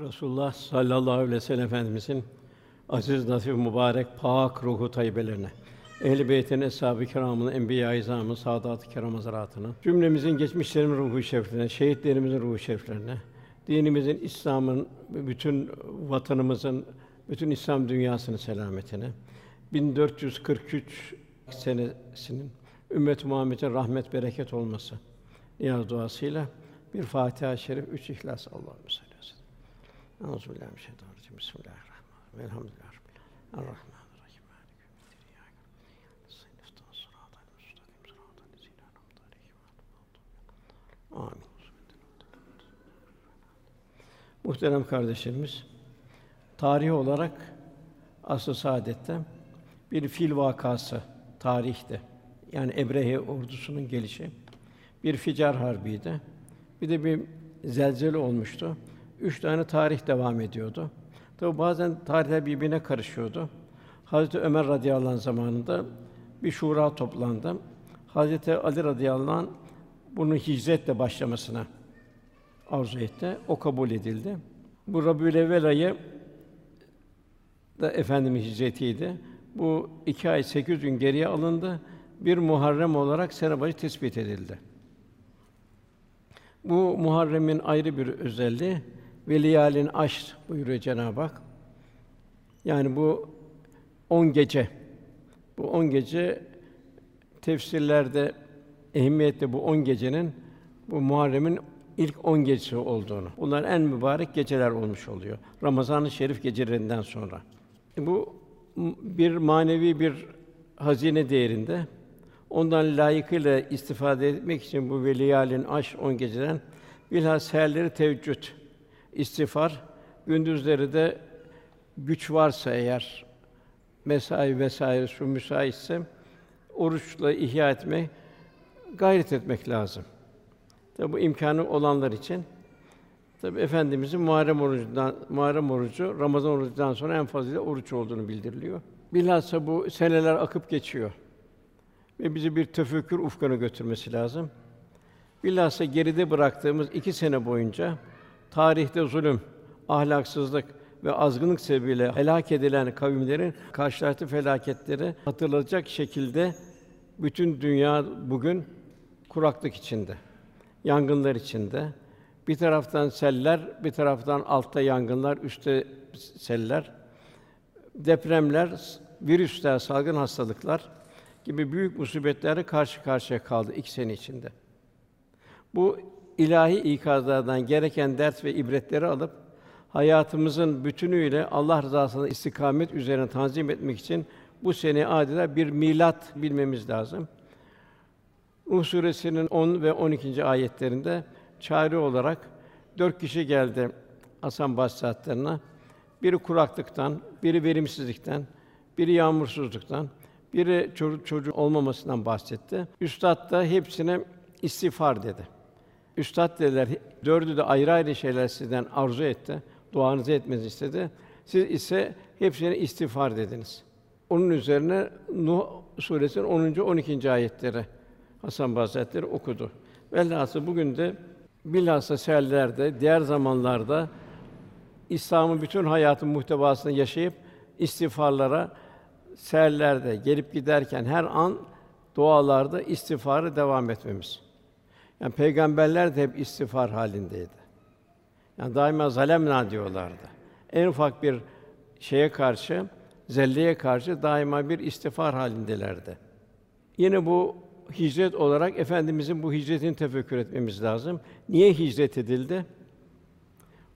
Resulullah sallallahu aleyhi ve sellem Efendimizin aziz, nasip, mübarek, pak ruhu tayyibelerine, ehl-i beytin, eshab-ı kiramın, enbiya-i izamın, saadat-ı kiram cümlemizin geçmişlerin ruhu şeriflerine, şehitlerimizin ruhu şeriflerine, dinimizin, İslam'ın, bütün vatanımızın, bütün İslam dünyasının selametine, 1443 senesinin ümmet-i Muhammed'e rahmet bereket olması niyaz duasıyla bir Fatiha-i Şerif, üç İhlas Allah'ım sallallahu aleyhi ve sellem. Euzubillahimineşşeytanirracim. Bismillahirrahmanirrahim. En'amte aleyhim. Amin. Muhterem kardeşlerimiz, tarih olarak asr-ı saadette bir fil vakası tarihte. Yani Ebrehe ordusunun gelişi bir ficar harbiydi. Bir de bir zelzele olmuştu. Üç tane tarih devam ediyordu. Tabi bazen tarihler birbirine karışıyordu. Hazreti Ömer radıyallahu anh zamanında bir şura toplandı. Hazreti Ali radıyallahu anh bunun hicretle başlamasına arzu etti. O kabul edildi. Bu Rabiülevvel ayı da efendimiz hicretiydi. Bu iki ay sekiz gün geriye alındı. Bir Muharrem olarak sene başı tespit edildi. Bu Muharrem'in ayrı bir özelliği veliyalin aşr buyuruyor Cenab-ı Hak. Yani bu on gece. Bu on gece tefsirlerde ehemmiyetli bu on gecenin bu Muharrem'in ilk on gecesi olduğunu. Bunlar en mübarek geceler olmuş oluyor. Ramazan-ı Şerif gecelerinden sonra. Bu bir manevi bir hazine değerinde. Ondan layıkıyla istifade etmek için bu veliyalin aş on geceden bilhassa seherleri teheccüd, istiğfar, gündüzleri de güç varsa eğer mesai vesaire şu müsaitse oruçla ihya etme gayret etmek lazım. Tabi bu imkanı olanlar için tabi efendimizin Muharrem orucundan Muharrem orucu Ramazan orucundan sonra en fazla oruç olduğunu bildiriliyor. Bilhassa bu seneler akıp geçiyor ve bizi bir tefekkür ufkuna götürmesi lazım. Bilhassa geride bıraktığımız iki sene boyunca tarihte zulüm, ahlaksızlık ve azgınlık sebebiyle helak edilen kavimlerin karşılaştığı felaketleri hatırlatacak şekilde bütün dünya bugün kuraklık içinde, yangınlar içinde. Bir taraftan seller, bir taraftan altta yangınlar, üstte seller, depremler, virüsler, salgın hastalıklar gibi büyük musibetlerle karşı karşıya kaldı iki sene içinde. Bu ilahi ikazlardan gereken ders ve ibretleri alıp hayatımızın bütünüyle Allah rızasına istikamet üzerine tanzim etmek için bu sene adeta bir milat bilmemiz lazım. Nuh suresinin 10 ve 12. ayetlerinde çare olarak dört kişi geldi Hasan Basri Biri kuraklıktan, biri verimsizlikten, biri yağmursuzluktan, biri çocuk çocuğu olmamasından bahsetti. Üstad da hepsine istiğfar dedi. Üstad dediler, dördü de ayrı ayrı şeyler sizden arzu etti. Duanızı etmenizi istedi. Siz ise hepsine istiğfar dediniz. Onun üzerine Nuh suresinin 10. 12. ayetleri Hasan Hazretleri okudu. Velhâsıl bugün de bilhassa sellerde, diğer zamanlarda İslam'ın bütün hayatın muhtevasını yaşayıp istiğfarlara seherlerde gelip giderken her an dualarda istiğfarı devam etmemiz. Yani peygamberler de hep istiğfar halindeydi. Yani daima zalemna diyorlardı. En ufak bir şeye karşı, zelleye karşı daima bir istiğfar halindelerdi. Yine bu hicret olarak efendimizin bu hicretini tefekkür etmemiz lazım. Niye hicret edildi?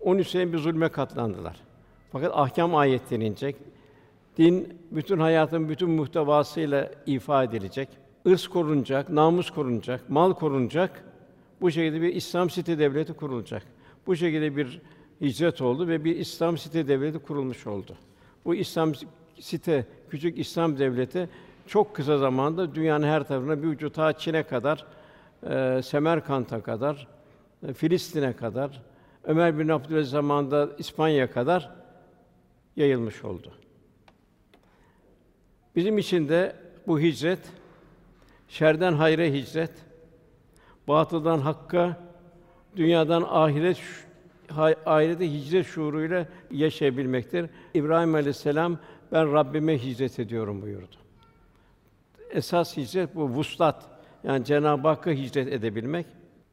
13 sene bir zulme katlandılar. Fakat ahkam ayetleri inecek. Din bütün hayatın bütün muhtevasıyla ifade edilecek. Irs korunacak, namus korunacak, mal korunacak. Bu şekilde bir İslam site devleti kurulacak. Bu şekilde bir hicret oldu ve bir İslam site devleti kurulmuş oldu. Bu İslam site, küçük İslam devleti çok kısa zamanda dünyanın her tarafına bir ucu ta Çin'e kadar, e, Semerkant'a kadar, e, Filistin'e kadar, Ömer bin Abdülaziz zamanında İspanya kadar yayılmış oldu. Bizim için de bu hicret şerden hayra hicret, batıldan hakka, dünyadan ahiret ahirete hicret şuuruyla yaşayabilmektir. İbrahim Aleyhisselam ben Rabbime hicret ediyorum buyurdu. Esas hicret bu vuslat. Yani Cenab-ı Hakk'a hicret edebilmek.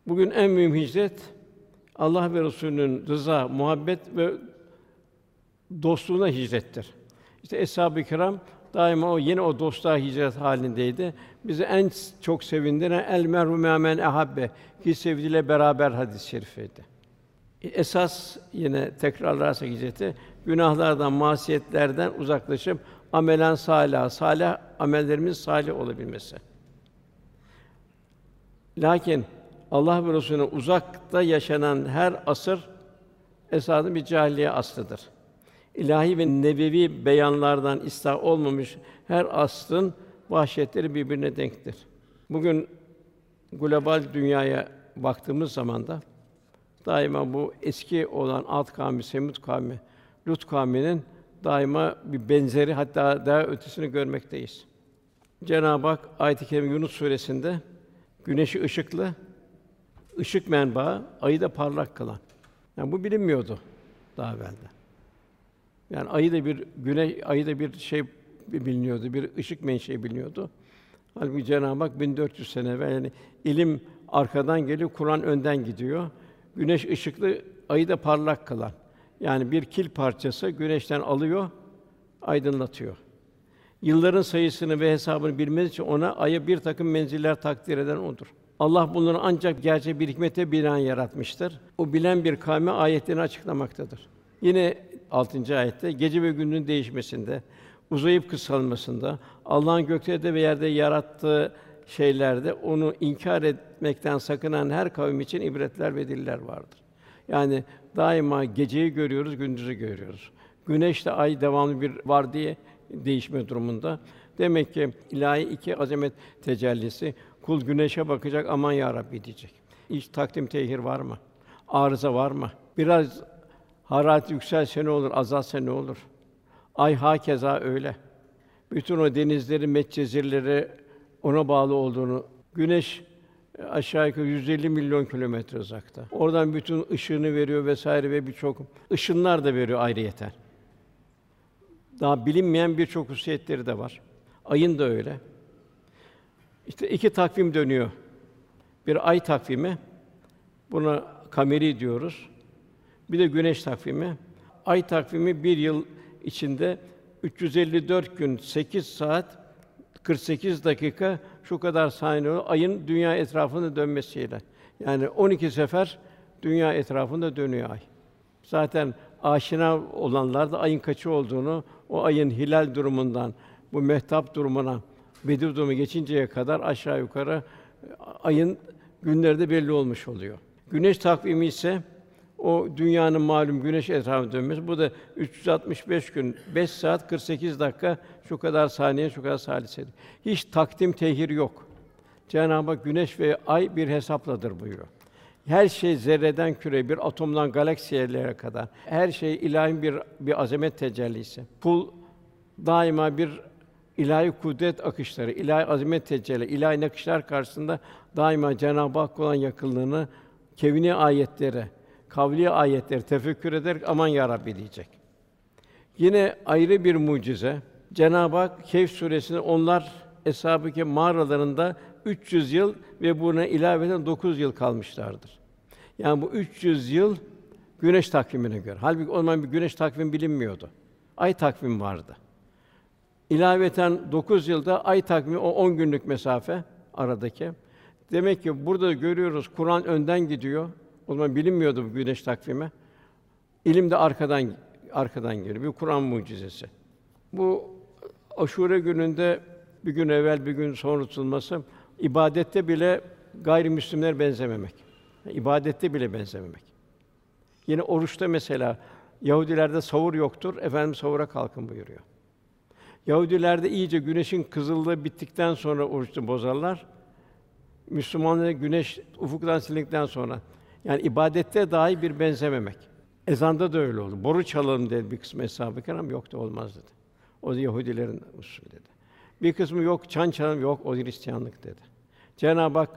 Bugün en mühim hicret Allah ve Resulü'nün rıza, muhabbet ve dostluğuna hicrettir. İşte eshab-ı kiram daima o yine o dostluğa hicret halindeydi. Bizi en çok sevindiren el merhu men ehabbe ki sevdiğiyle beraber hadis-i şerifiydi. Esas yine tekrarlarsak hicreti günahlardan, masiyetlerden uzaklaşıp amelen salih, salih amellerimiz salih olabilmesi. Lakin Allah ve Resulüne uzakta yaşanan her asır esasen bir cahiliye aslıdır. İlahi ve nebevi beyanlardan ıslah olmamış her asrın vahşetleri birbirine denktir. Bugün global dünyaya baktığımız zaman da daima bu eski olan Ad kavmi, Semud kavmi, Lut kavminin daima bir benzeri hatta daha ötesini görmekteyiz. Cenab-ı Hak ayet-i kerime Yunus suresinde güneşi ışıklı, ışık menbaı, ayı da parlak kılan. Yani bu bilinmiyordu daha evvelde. Yani ayı da bir güneş, ayı da bir şey biliniyordu, bir ışık menşei biliniyordu. Halbuki Cenab-ı Hak 1400 sene evvel yani ilim arkadan geliyor, Kur'an önden gidiyor. Güneş ışıklı, ayı da parlak kılan. Yani bir kil parçası güneşten alıyor, aydınlatıyor. Yılların sayısını ve hesabını bilmesi için ona aya bir takım menziller takdir eden odur. Allah bunları ancak gerçek bir hikmete binaen yaratmıştır. O bilen bir kavme ayetlerini açıklamaktadır. Yine 6. ayette gece ve gündüzün değişmesinde, uzayıp kısalmasında, Allah'ın göklerde ve yerde yarattığı şeylerde onu inkar etmekten sakınan her kavim için ibretler ve diller vardır. Yani daima geceyi görüyoruz, gündüzü görüyoruz. Güneşle ay devamlı bir var diye değişme durumunda. Demek ki ilahi iki azamet tecellisi kul güneşe bakacak aman ya Rabbi diyecek. Hiç takdim tehir var mı? Arıza var mı? Biraz hararet yükselse ne olur, azalsa ne olur? Ay hakeza öyle. Bütün o denizleri, metcezirleri ona bağlı olduğunu, güneş aşağı yukarı 150 milyon kilometre uzakta. Oradan bütün ışığını veriyor vesaire ve birçok ışınlar da veriyor ayrıyeten. Daha bilinmeyen birçok hususiyetleri de var. Ayın da öyle. İşte iki takvim dönüyor. Bir ay takvimi, buna kameri diyoruz. Bir de güneş takvimi. Ay takvimi bir yıl içinde 354 gün 8 saat 48 dakika şu kadar saniye ayın dünya etrafında dönmesiyle. Yani 12 sefer dünya etrafında dönüyor ay. Zaten aşina olanlar da ayın kaçı olduğunu, o ayın hilal durumundan bu mehtap durumuna, Bedir durumu geçinceye kadar aşağı yukarı ayın günleri de belli olmuş oluyor. Güneş takvimi ise o dünyanın malum güneş etrafında dönmesi. Bu da 365 gün, 5 saat 48 dakika şu kadar saniye, şu kadar salise. Hiç takdim tehir yok. Cenab-ı Hak güneş ve ay bir hesapladır buyuruyor. Her şey zerreden küre, bir atomdan galaksiyelere kadar her şey ilahi bir bir azamet tecellisi. Kul daima bir ilahi kudret akışları, ilahi azamet tecelli, ilahi nakışlar karşısında daima Cenab-ı Hak olan yakınlığını kevni ayetleri, kavli ayetleri tefekkür ederek aman ya Rabbi diyecek. Yine ayrı bir mucize. Cenab-ı Hak Kehf suresinde onlar eshab-ı mağaralarında 300 yıl ve buna ilaveten 9 yıl kalmışlardır. Yani bu 300 yıl güneş takvimine göre. Halbuki o zaman bir güneş takvimi bilinmiyordu. Ay takvimi vardı. İlaveten 9 yılda ay takvimi o 10 günlük mesafe aradaki. Demek ki burada görüyoruz Kur'an önden gidiyor. O zaman bilinmiyordu bu güneş takvimi. İlim de arkadan arkadan geliyor. Bir Kur'an mucizesi. Bu Aşure gününde bir gün evvel bir gün sonra tutulması ibadette bile gayrimüslimler benzememek. İbadette bile benzememek. Yine oruçta mesela Yahudilerde savur yoktur. Efendim savura kalkın buyuruyor. Yahudilerde iyice güneşin kızıllığı bittikten sonra oruçlu bozarlar. Müslümanlara güneş ufuktan silindikten sonra yani ibadette dahi bir benzememek. Ezanda da öyle oldu. Boru çalalım dedi bir kısmı eshab-ı kiram yoktu olmaz dedi. O da Yahudilerin usulü dedi. Bir kısmı yok çan çalalım yok o Hristiyanlık dedi. Cenab-ı Hak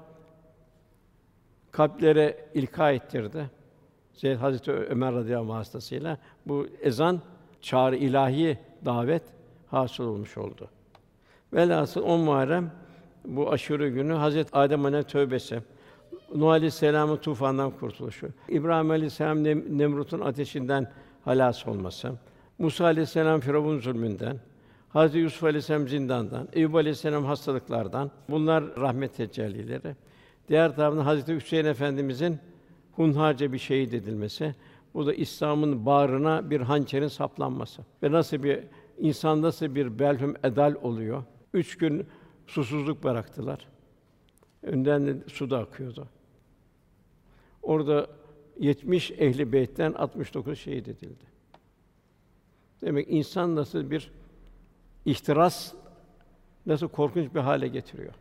kalplere ilka ettirdi. Zeyd Hazreti Ömer radıyallahu anh vasıtasıyla bu ezan çağrı ilahi davet hasıl olmuş oldu. Velhasıl 10 Muharrem bu aşure günü Hazret Adem Aleyhisselam tövbesi, Nuh Aleyhisselam'ın tufandan kurtuluşu, İbrahim Aleyhisselam Nem- Nemrut'un ateşinden halas olması, Musa Aleyhisselam Firavun zulmünden, Hazreti Yusuf Aleyhisselam zindandan, Eyüp Aleyhisselam hastalıklardan bunlar rahmet tecellileri. Diğer taraftan Hazreti Hüseyin Efendimizin hunharca bir şehit edilmesi. Bu da İslam'ın bağrına bir hançerin saplanması. Ve nasıl bir insan nasıl bir belhum edal oluyor? Üç gün susuzluk bıraktılar. Önden de su da akıyordu. Orada 70 ehli beytten 69 şehit edildi. Demek insan nasıl bir ihtiras nasıl korkunç bir hale getiriyor.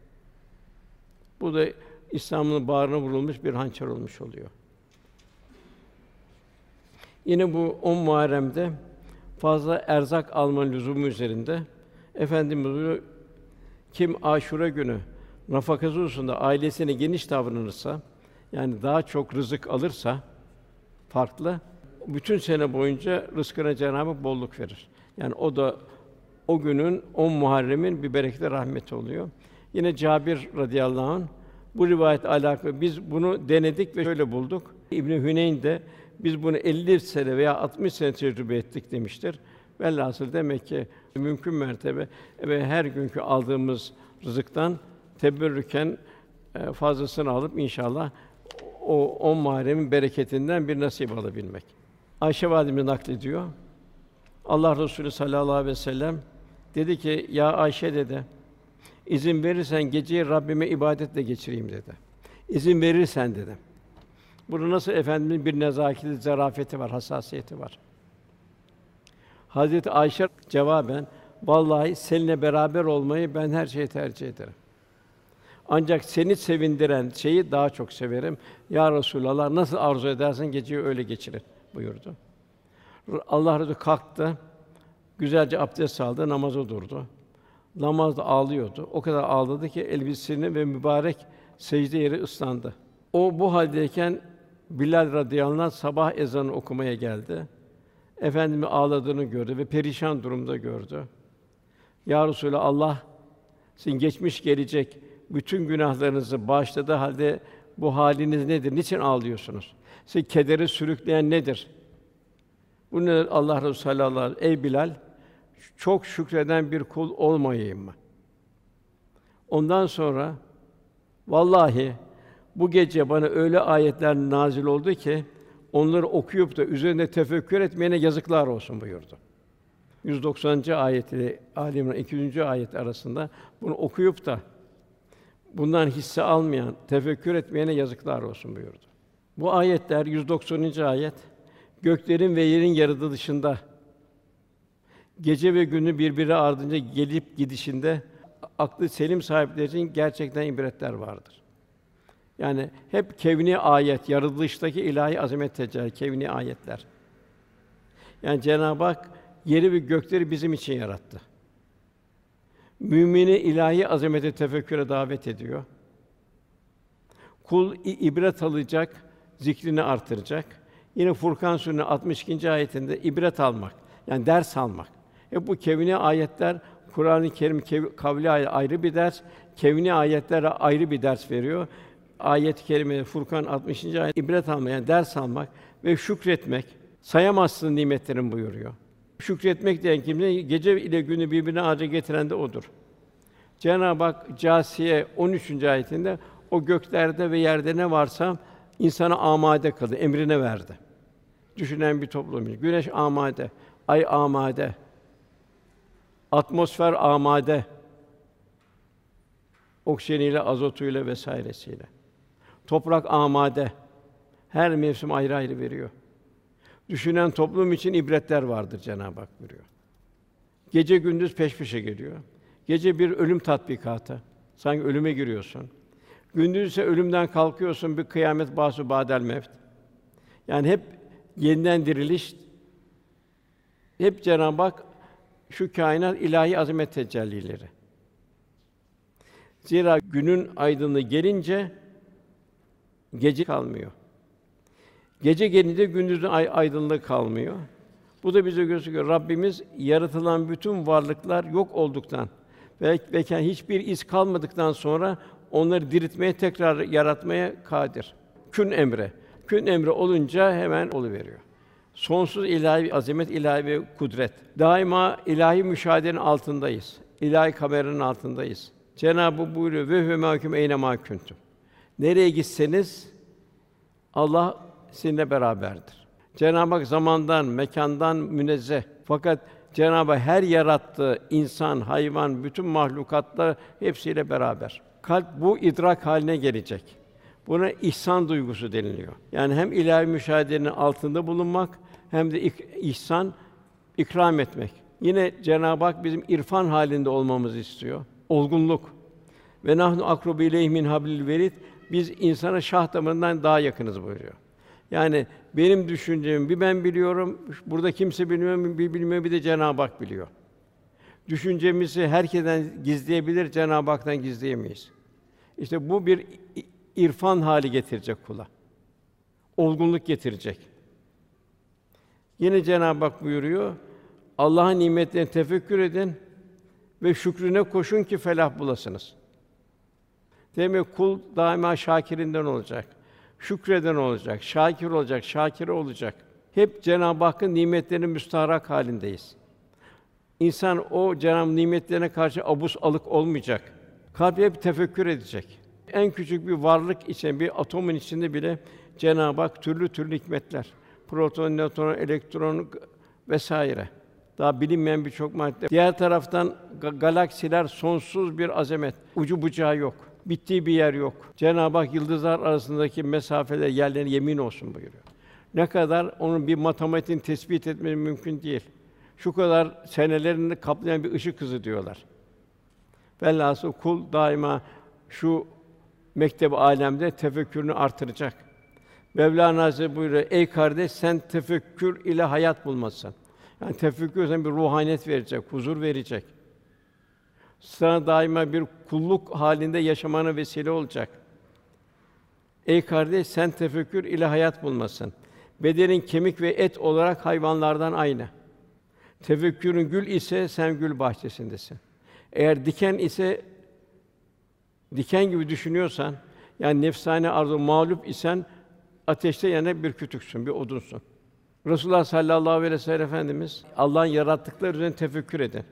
Bu da İslam'ın bağrına vurulmuş bir hançer olmuş oluyor. Yine bu 10 Muharrem'de fazla erzak alma lüzumu üzerinde Efendimiz buyuruyor, kim Aşure günü nafakası hususunda ailesine geniş davranırsa, yani daha çok rızık alırsa farklı, bütün sene boyunca rızkına Cenab-ı bolluk verir. Yani o da o günün 10 Muharrem'in bir bereketi rahmeti oluyor. Yine Cabir radıyallahu anh bu rivayet alakalı biz bunu denedik ve şöyle bulduk. İbn Hüneyn de biz bunu 50 sene veya 60 sene tecrübe ettik demiştir. Velhasıl demek ki mümkün mertebe ve her günkü aldığımız rızıktan teberrüken e, fazlasını alıp inşallah o 10 Muharrem'in bereketinden bir nasip alabilmek. Ayşe validemiz naklediyor. Allah Resulü sallallahu aleyhi ve sellem dedi ki ya Ayşe dedi izin verirsen geceyi Rabbime ibadetle geçireyim dedi. İzin verirsen dedi. Bunu nasıl efendimizin bir nezaketi, zarafeti var, hassasiyeti var. Hazreti Ayşe cevaben vallahi seninle beraber olmayı ben her şeye tercih ederim. Ancak seni sevindiren şeyi daha çok severim. Ya Resulallah nasıl arzu edersen geceyi öyle geçirin buyurdu. Allah Resulü kalktı. Güzelce abdest aldı, namaza durdu. Namazda ağlıyordu. O kadar ağladı ki elbisesini ve mübarek secde yeri ıslandı. O bu haldeyken Bilal radıyallahu anh sabah ezanı okumaya geldi. Efendimi ağladığını gördü ve perişan durumda gördü. Ya Resulallah Allah sizin geçmiş gelecek bütün günahlarınızı bağışladığı halde bu haliniz nedir? Niçin ağlıyorsunuz? Sizi kedere sürükleyen nedir? Bu ne Allah Resulü sallallahu aleyhi ve sellem, ey Bilal çok şükreden bir kul olmayayım mı? Ondan sonra vallahi bu gece bana öyle ayetler nazil oldu ki onları okuyup da üzerinde tefekkür etmeyene yazıklar olsun buyurdu. 190. ayet ile Ali İmran 200. ayet arasında bunu okuyup da bundan hisse almayan, tefekkür etmeyene yazıklar olsun buyurdu. Bu ayetler 190. ayet göklerin ve yerin yaratılışında gece ve günü birbiri ardınca gelip gidişinde aklı selim sahipleri için gerçekten ibretler vardır. Yani hep kevni ayet, yaratılıştaki ilahi azamet tecelli, kevni ayetler. Yani Cenab-ı Hak yeri ve gökleri bizim için yarattı. Mümini ilahi azamete tefekküre davet ediyor. Kul ibret alacak, zikrini artıracak. Yine Furkan Sûresinin 62. ayetinde ibret almak, yani ders almak. Hep bu kevni ayetler Kur'an-ı Kerim kavli ay- ayrı bir ders, kevni ayetlere ayrı bir ders veriyor. Ayet-i Furkan 60. ayet ibret almak, yani ders almak ve şükretmek. Sayamazsın nimetlerin buyuruyor. Şükretmek diyen kimse gece ile günü birbirine ağaca getiren de odur. Cenab-ı Hak Câsiye 13. ayetinde o göklerde ve yerde ne varsa insana amade kıldı, emrine verdi. Düşünen bir toplum. Güneş amade, ay amade, atmosfer amade. Oksijeniyle, azotuyla vesairesiyle. Toprak amade. Her mevsim ayrı ayrı veriyor. Düşünen toplum için ibretler vardır Cenab-ı Hak buyuruyor. Gece gündüz peş peşe geliyor. Gece bir ölüm tatbikatı. Sanki ölüme giriyorsun. Gündüz ise ölümden kalkıyorsun bir kıyamet basu badel mevt. Yani hep yeniden diriliş hep Cenab-ı Hak şu kainat ilahi azamet tecellileri. Zira günün aydınlığı gelince gece kalmıyor. Gece gelince gündüzün ay aydınlığı kalmıyor. Bu da bize gösteriyor. Rabbimiz yaratılan bütün varlıklar yok olduktan ve veken hiçbir iz kalmadıktan sonra onları diriltmeye, tekrar yaratmaya kadir. Kün emre. Kün emre olunca hemen oluveriyor. Sonsuz ilahi azamet, ilahi bir kudret. Daima ilahi müşahedenin altındayız. İlahi kameranın altındayız. Cenab-ı buyuruyor ve hü mahkum eyne ma kuntum. Nereye gitseniz Allah sizinle beraberdir. Cenab-ı Hak zamandan, mekandan münezzeh. Fakat Cenab-ı Hak her yarattığı insan, hayvan, bütün mahlukatlar hepsiyle beraber. Kalp bu idrak haline gelecek. Buna ihsan duygusu deniliyor. Yani hem ilahi müşahedenin altında bulunmak hem de ik- ihsan ikram etmek. Yine Cenab-ı Hak bizim irfan halinde olmamızı istiyor. Olgunluk. Ve nahnu akrubu ileyhi min hablil verid. Biz insana şah damarından daha yakınız buyuruyor. Yani benim düşüncemi bir ben biliyorum, burada kimse bilmiyor, bir bilmiyor, bir de Cenab-ı Hak biliyor. Düşüncemizi herkesten gizleyebilir, Cenab-ı Hak'tan gizleyemeyiz. İşte bu bir irfan hali getirecek kula. Olgunluk getirecek. Yine Cenab-ı Hak buyuruyor, Allah'ın nimetlerini tefekkür edin ve şükrüne koşun ki felah bulasınız. Demek kul daima şakirinden olacak. Şükreden olacak, şakir olacak, şakir olacak. Hep Cenab-ı Hakk'ın nimetlerinin müstaharak halindeyiz. İnsan o Cenab-ı nimetlerine karşı abus alık olmayacak. Kalbi hep tefekkür edecek. En küçük bir varlık için, bir atomun içinde bile Cenab-ı Hak türlü türlü hikmetler. Proton, nötron, elektron vesaire. Daha bilinmeyen birçok madde. Diğer taraftan ga- galaksiler sonsuz bir azamet. Ucu bucağı yok. Bittiği bir yer yok. Cenab-ı Hak yıldızlar arasındaki mesafeler yerlerine yemin olsun buyuruyor. Ne kadar onun bir matematiğin tespit etmesi mümkün değil. Şu kadar senelerini kaplayan bir ışık hızı diyorlar. Velhasıl kul daima şu mektep alemde tefekkürünü artıracak. Mevlana Hazretleri buyuruyor, ey kardeş sen tefekkür ile hayat bulmasın. Yani tefekkür sana bir ruhaniyet verecek, huzur verecek. Sana daima bir kulluk halinde yaşamana vesile olacak. Ey kardeş sen tefekkür ile hayat bulmasın. Bedenin kemik ve et olarak hayvanlardan aynı. Tefekkürün gül ise sen gül bahçesindesin. Eğer diken ise diken gibi düşünüyorsan, yani nefsane arzu mağlup isen ateşte yanan bir kütüksün, bir odunsun. Resulullah sallallahu aleyhi ve sellem Efendimiz Allah'ın yarattıkları üzerine tefekkür edin.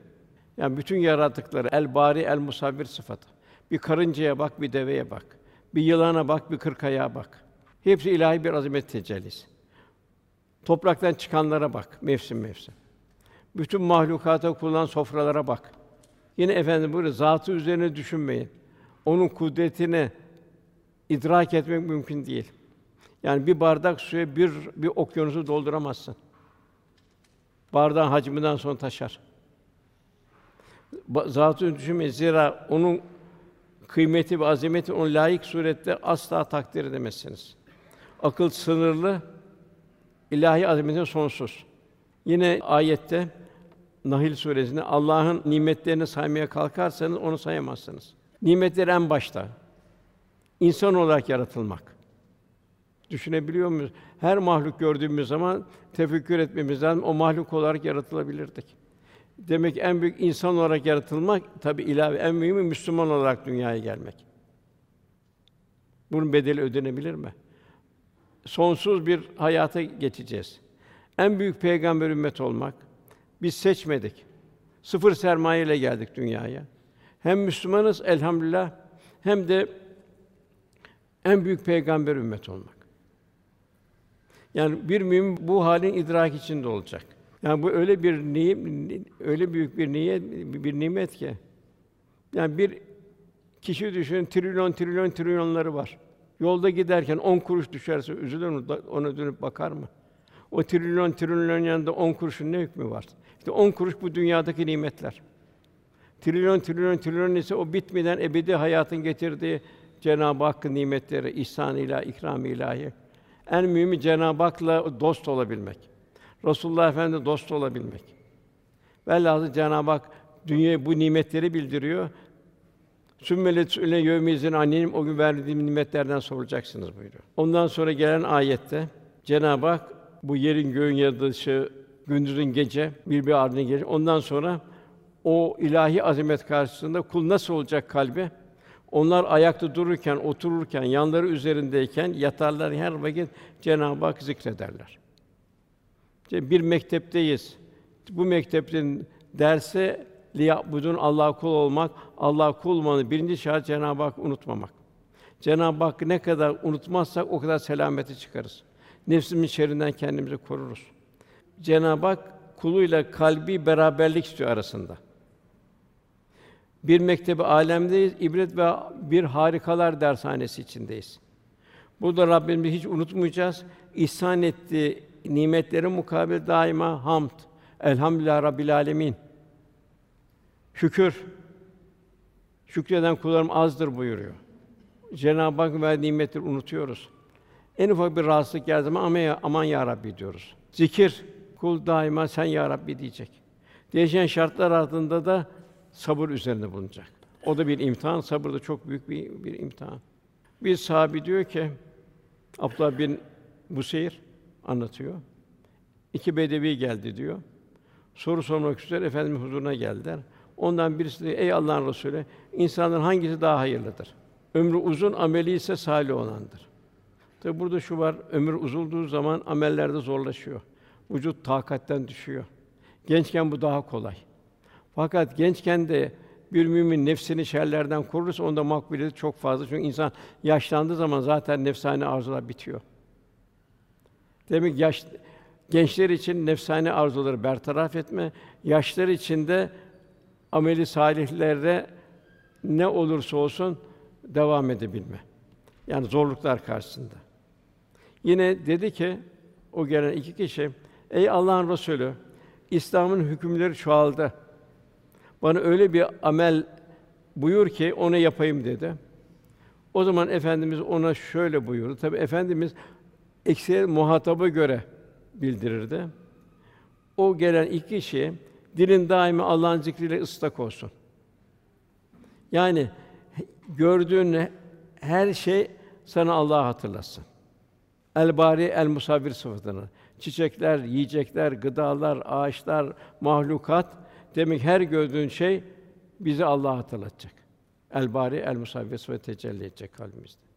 Yani bütün yarattıkları el bari el musavvir sıfatı. Bir karıncaya bak, bir deveye bak. Bir yılana bak, bir kırkayağa bak. Hepsi ilahi bir azamet tecellisi. Topraktan çıkanlara bak, mevsim mevsim. Bütün mahlukata kurulan sofralara bak. Yine efendim böyle zatı üzerine düşünmeyin. Onun kudretini idrak etmek mümkün değil. Yani bir bardak suya bir bir okyanusu dolduramazsın. Bardağın hacminden sonra taşar. Zatı düşünmeyin. Zira onun kıymeti ve azameti onun layık surette asla takdir edemezsiniz. Akıl sınırlı, ilahi azametin sonsuz. Yine ayette Nahil suresinde Allah'ın nimetlerini saymaya kalkarsanız onu sayamazsınız. Nimetler en başta. İnsan olarak yaratılmak. Düşünebiliyor muyuz? Her mahluk gördüğümüz zaman tefekkür etmemiz lazım. O mahluk olarak yaratılabilirdik. Demek ki en büyük insan olarak yaratılmak tabi ilave en mühimi Müslüman olarak dünyaya gelmek. Bunun bedeli ödenebilir mi? Sonsuz bir hayata geçeceğiz. En büyük peygamber ümmet olmak. Biz seçmedik. Sıfır sermaye ile geldik dünyaya. Hem Müslümanız elhamdülillah hem de en büyük peygamber ümmet olmak. Yani bir mümin bu halin idrak içinde olacak. Yani bu öyle bir nimet, öyle büyük bir niyet, bir nimet ki. Yani bir kişi düşünün trilyon trilyon trilyonları var. Yolda giderken on kuruş düşerse üzülür mü? Ona dönüp bakar mı? O trilyon trilyon yanında on kuruşun ne hükmü var? İşte on kuruş bu dünyadaki nimetler. Trilyon trilyon trilyon ise o bitmeden ebedi hayatın getirdiği Cenab-ı Hakk'ın nimetleri, ihsan ilahi, ikram ilahi. En mühimi Cenab-ı Hak'la dost olabilmek. Resulullah Efendimiz dost olabilmek. Velhâsıl Cenab-ı Hak dünya bu nimetleri bildiriyor. Sümmelet üle yevmizin annenim o gün verdiğim nimetlerden sorulacaksınız buyuruyor. Ondan sonra gelen ayette Cenab-ı Hak bu yerin göğün yaratılışı, gündüzün gece birbiri ardına gelir. Ondan sonra o ilahi azamet karşısında kul nasıl olacak kalbi? Onlar ayakta dururken, otururken, yanları üzerindeyken, yatarlar her vakit Cenab-ı Hak zikrederler. İşte bir mektepteyiz. Bu mektepten derse liyabudun Allah kul olmak, Allah kul olmanın birinci şart Cenab-ı Hak unutmamak. Cenab-ı Hakk'ı ne kadar unutmazsak o kadar selameti çıkarız. Nefsimin şerrinden kendimizi koruruz. Cenab-ı Hak kuluyla kalbi beraberlik istiyor arasında. Bir mektebi alemdeyiz, ibret ve bir harikalar dershanesi içindeyiz. Burada Rabbimizi hiç unutmayacağız. İhsan ettiği nimetlerin mukabil daima hamd. Elhamdülillah Rabbil Alemin. Şükür. Şükreden kullarım azdır buyuruyor. Cenab-ı Hak ve nimetleri unutuyoruz. En ufak bir rahatsızlık geldiği zaman aman ya, aman ya Rabbi diyoruz. Zikir kul daima sen ya Rabbi diyecek. Değişen şartlar altında da sabır üzerinde bulunacak. O da bir imtihan, sabır da çok büyük bir, bir imtihan. Bir sahabi diyor ki, Abdullah bin Buseyr anlatıyor. İki bedevi geldi diyor. Soru sormak üzere Efendimiz huzuruna geldiler. Ondan birisi de ey Allah'ın Resulü insanların hangisi daha hayırlıdır? Ömrü uzun, ameli ise salih olandır. Tabi burada şu var, ömür uzulduğu zaman amellerde zorlaşıyor. Vücut takatten düşüyor. Gençken bu daha kolay. Fakat gençken de bir mümin nefsini şerlerden korursa onda makbuliyeti çok fazla. Çünkü insan yaşlandığı zaman zaten nefsani arzular bitiyor. Demek yaş gençler için nefsani arzuları bertaraf etme, yaşlar için de ameli salihlerde ne olursa olsun devam edebilme. Yani zorluklar karşısında. Yine dedi ki o gelen iki kişi, ey Allah'ın Resulü, İslam'ın hükümleri çoğaldı. Bana öyle bir amel buyur ki onu yapayım dedi. O zaman efendimiz ona şöyle buyurdu. Tabi efendimiz eksiğe muhatabı göre bildirirdi. O gelen iki kişi dilin daimi Allah'ın zikriyle ıslak olsun. Yani gördüğün her şey sana Allah'ı hatırlasın. El bari el musavvir sıfatını. Çiçekler, yiyecekler, gıdalar, ağaçlar, mahlukat demek her gördüğün şey bizi Allah'a hatırlatacak. El bari el musavvir sıfatı tecelli edecek kalbimizde.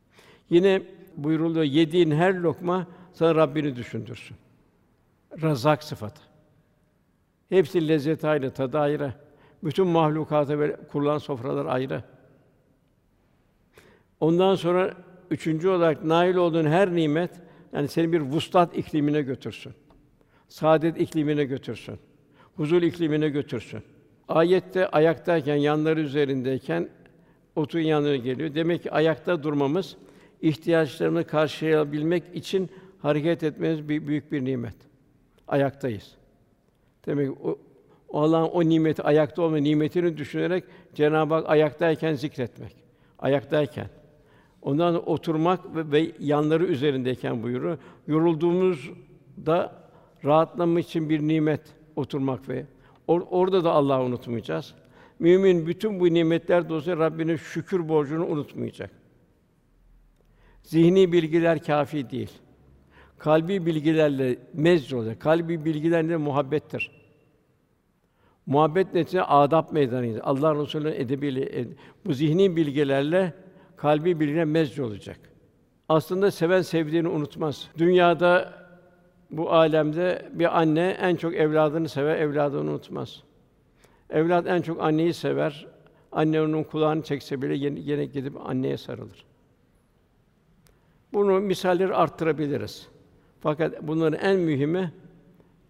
Yine buyuruluyor yediğin her lokma sana Rabbini düşündürsün. Razak sıfatı. Hepsi lezzet ayrı, tadı ayrı. Bütün mahlukata böyle kurulan sofralar ayrı. Ondan sonra üçüncü olarak nail olduğun her nimet yani seni bir vuslat iklimine götürsün. Saadet iklimine götürsün. Huzur iklimine götürsün. Ayette ayaktayken, yanları üzerindeyken otun yanına geliyor. Demek ki ayakta durmamız ihtiyaçlarını karşılayabilmek için hareket etmemiz bir büyük bir nimet. Ayaktayız. Demek ki o, o Allah'ın o nimeti ayakta olma nimetini düşünerek Cenab-ı Hak ayaktayken zikretmek. Ayaktayken. Ondan sonra oturmak ve, ve yanları üzerindeyken buyuruyor. Yorulduğumuzda rahatlama için bir nimet oturmak ve or, orada da Allah'ı unutmayacağız. Mümin bütün bu nimetler dolayısıyla Rabbine şükür borcunu unutmayacak. Zihni bilgiler kafi değil. Kalbi bilgilerle mezz olacak. Kalbi bilgilerle muhabbettir. Muhabbet neticede adab meydanıydı. Allah Resulü'nün edebiyle bu zihni bilgilerle kalbi bilgilerle mezz olacak. Aslında seven sevdiğini unutmaz. Dünyada bu alemde bir anne en çok evladını sever, evladını unutmaz. Evlat en çok anneyi sever. Anne onun kulağını çekse bile yine gidip anneye sarılır. Bunu misalleri arttırabiliriz. Fakat bunların en mühimi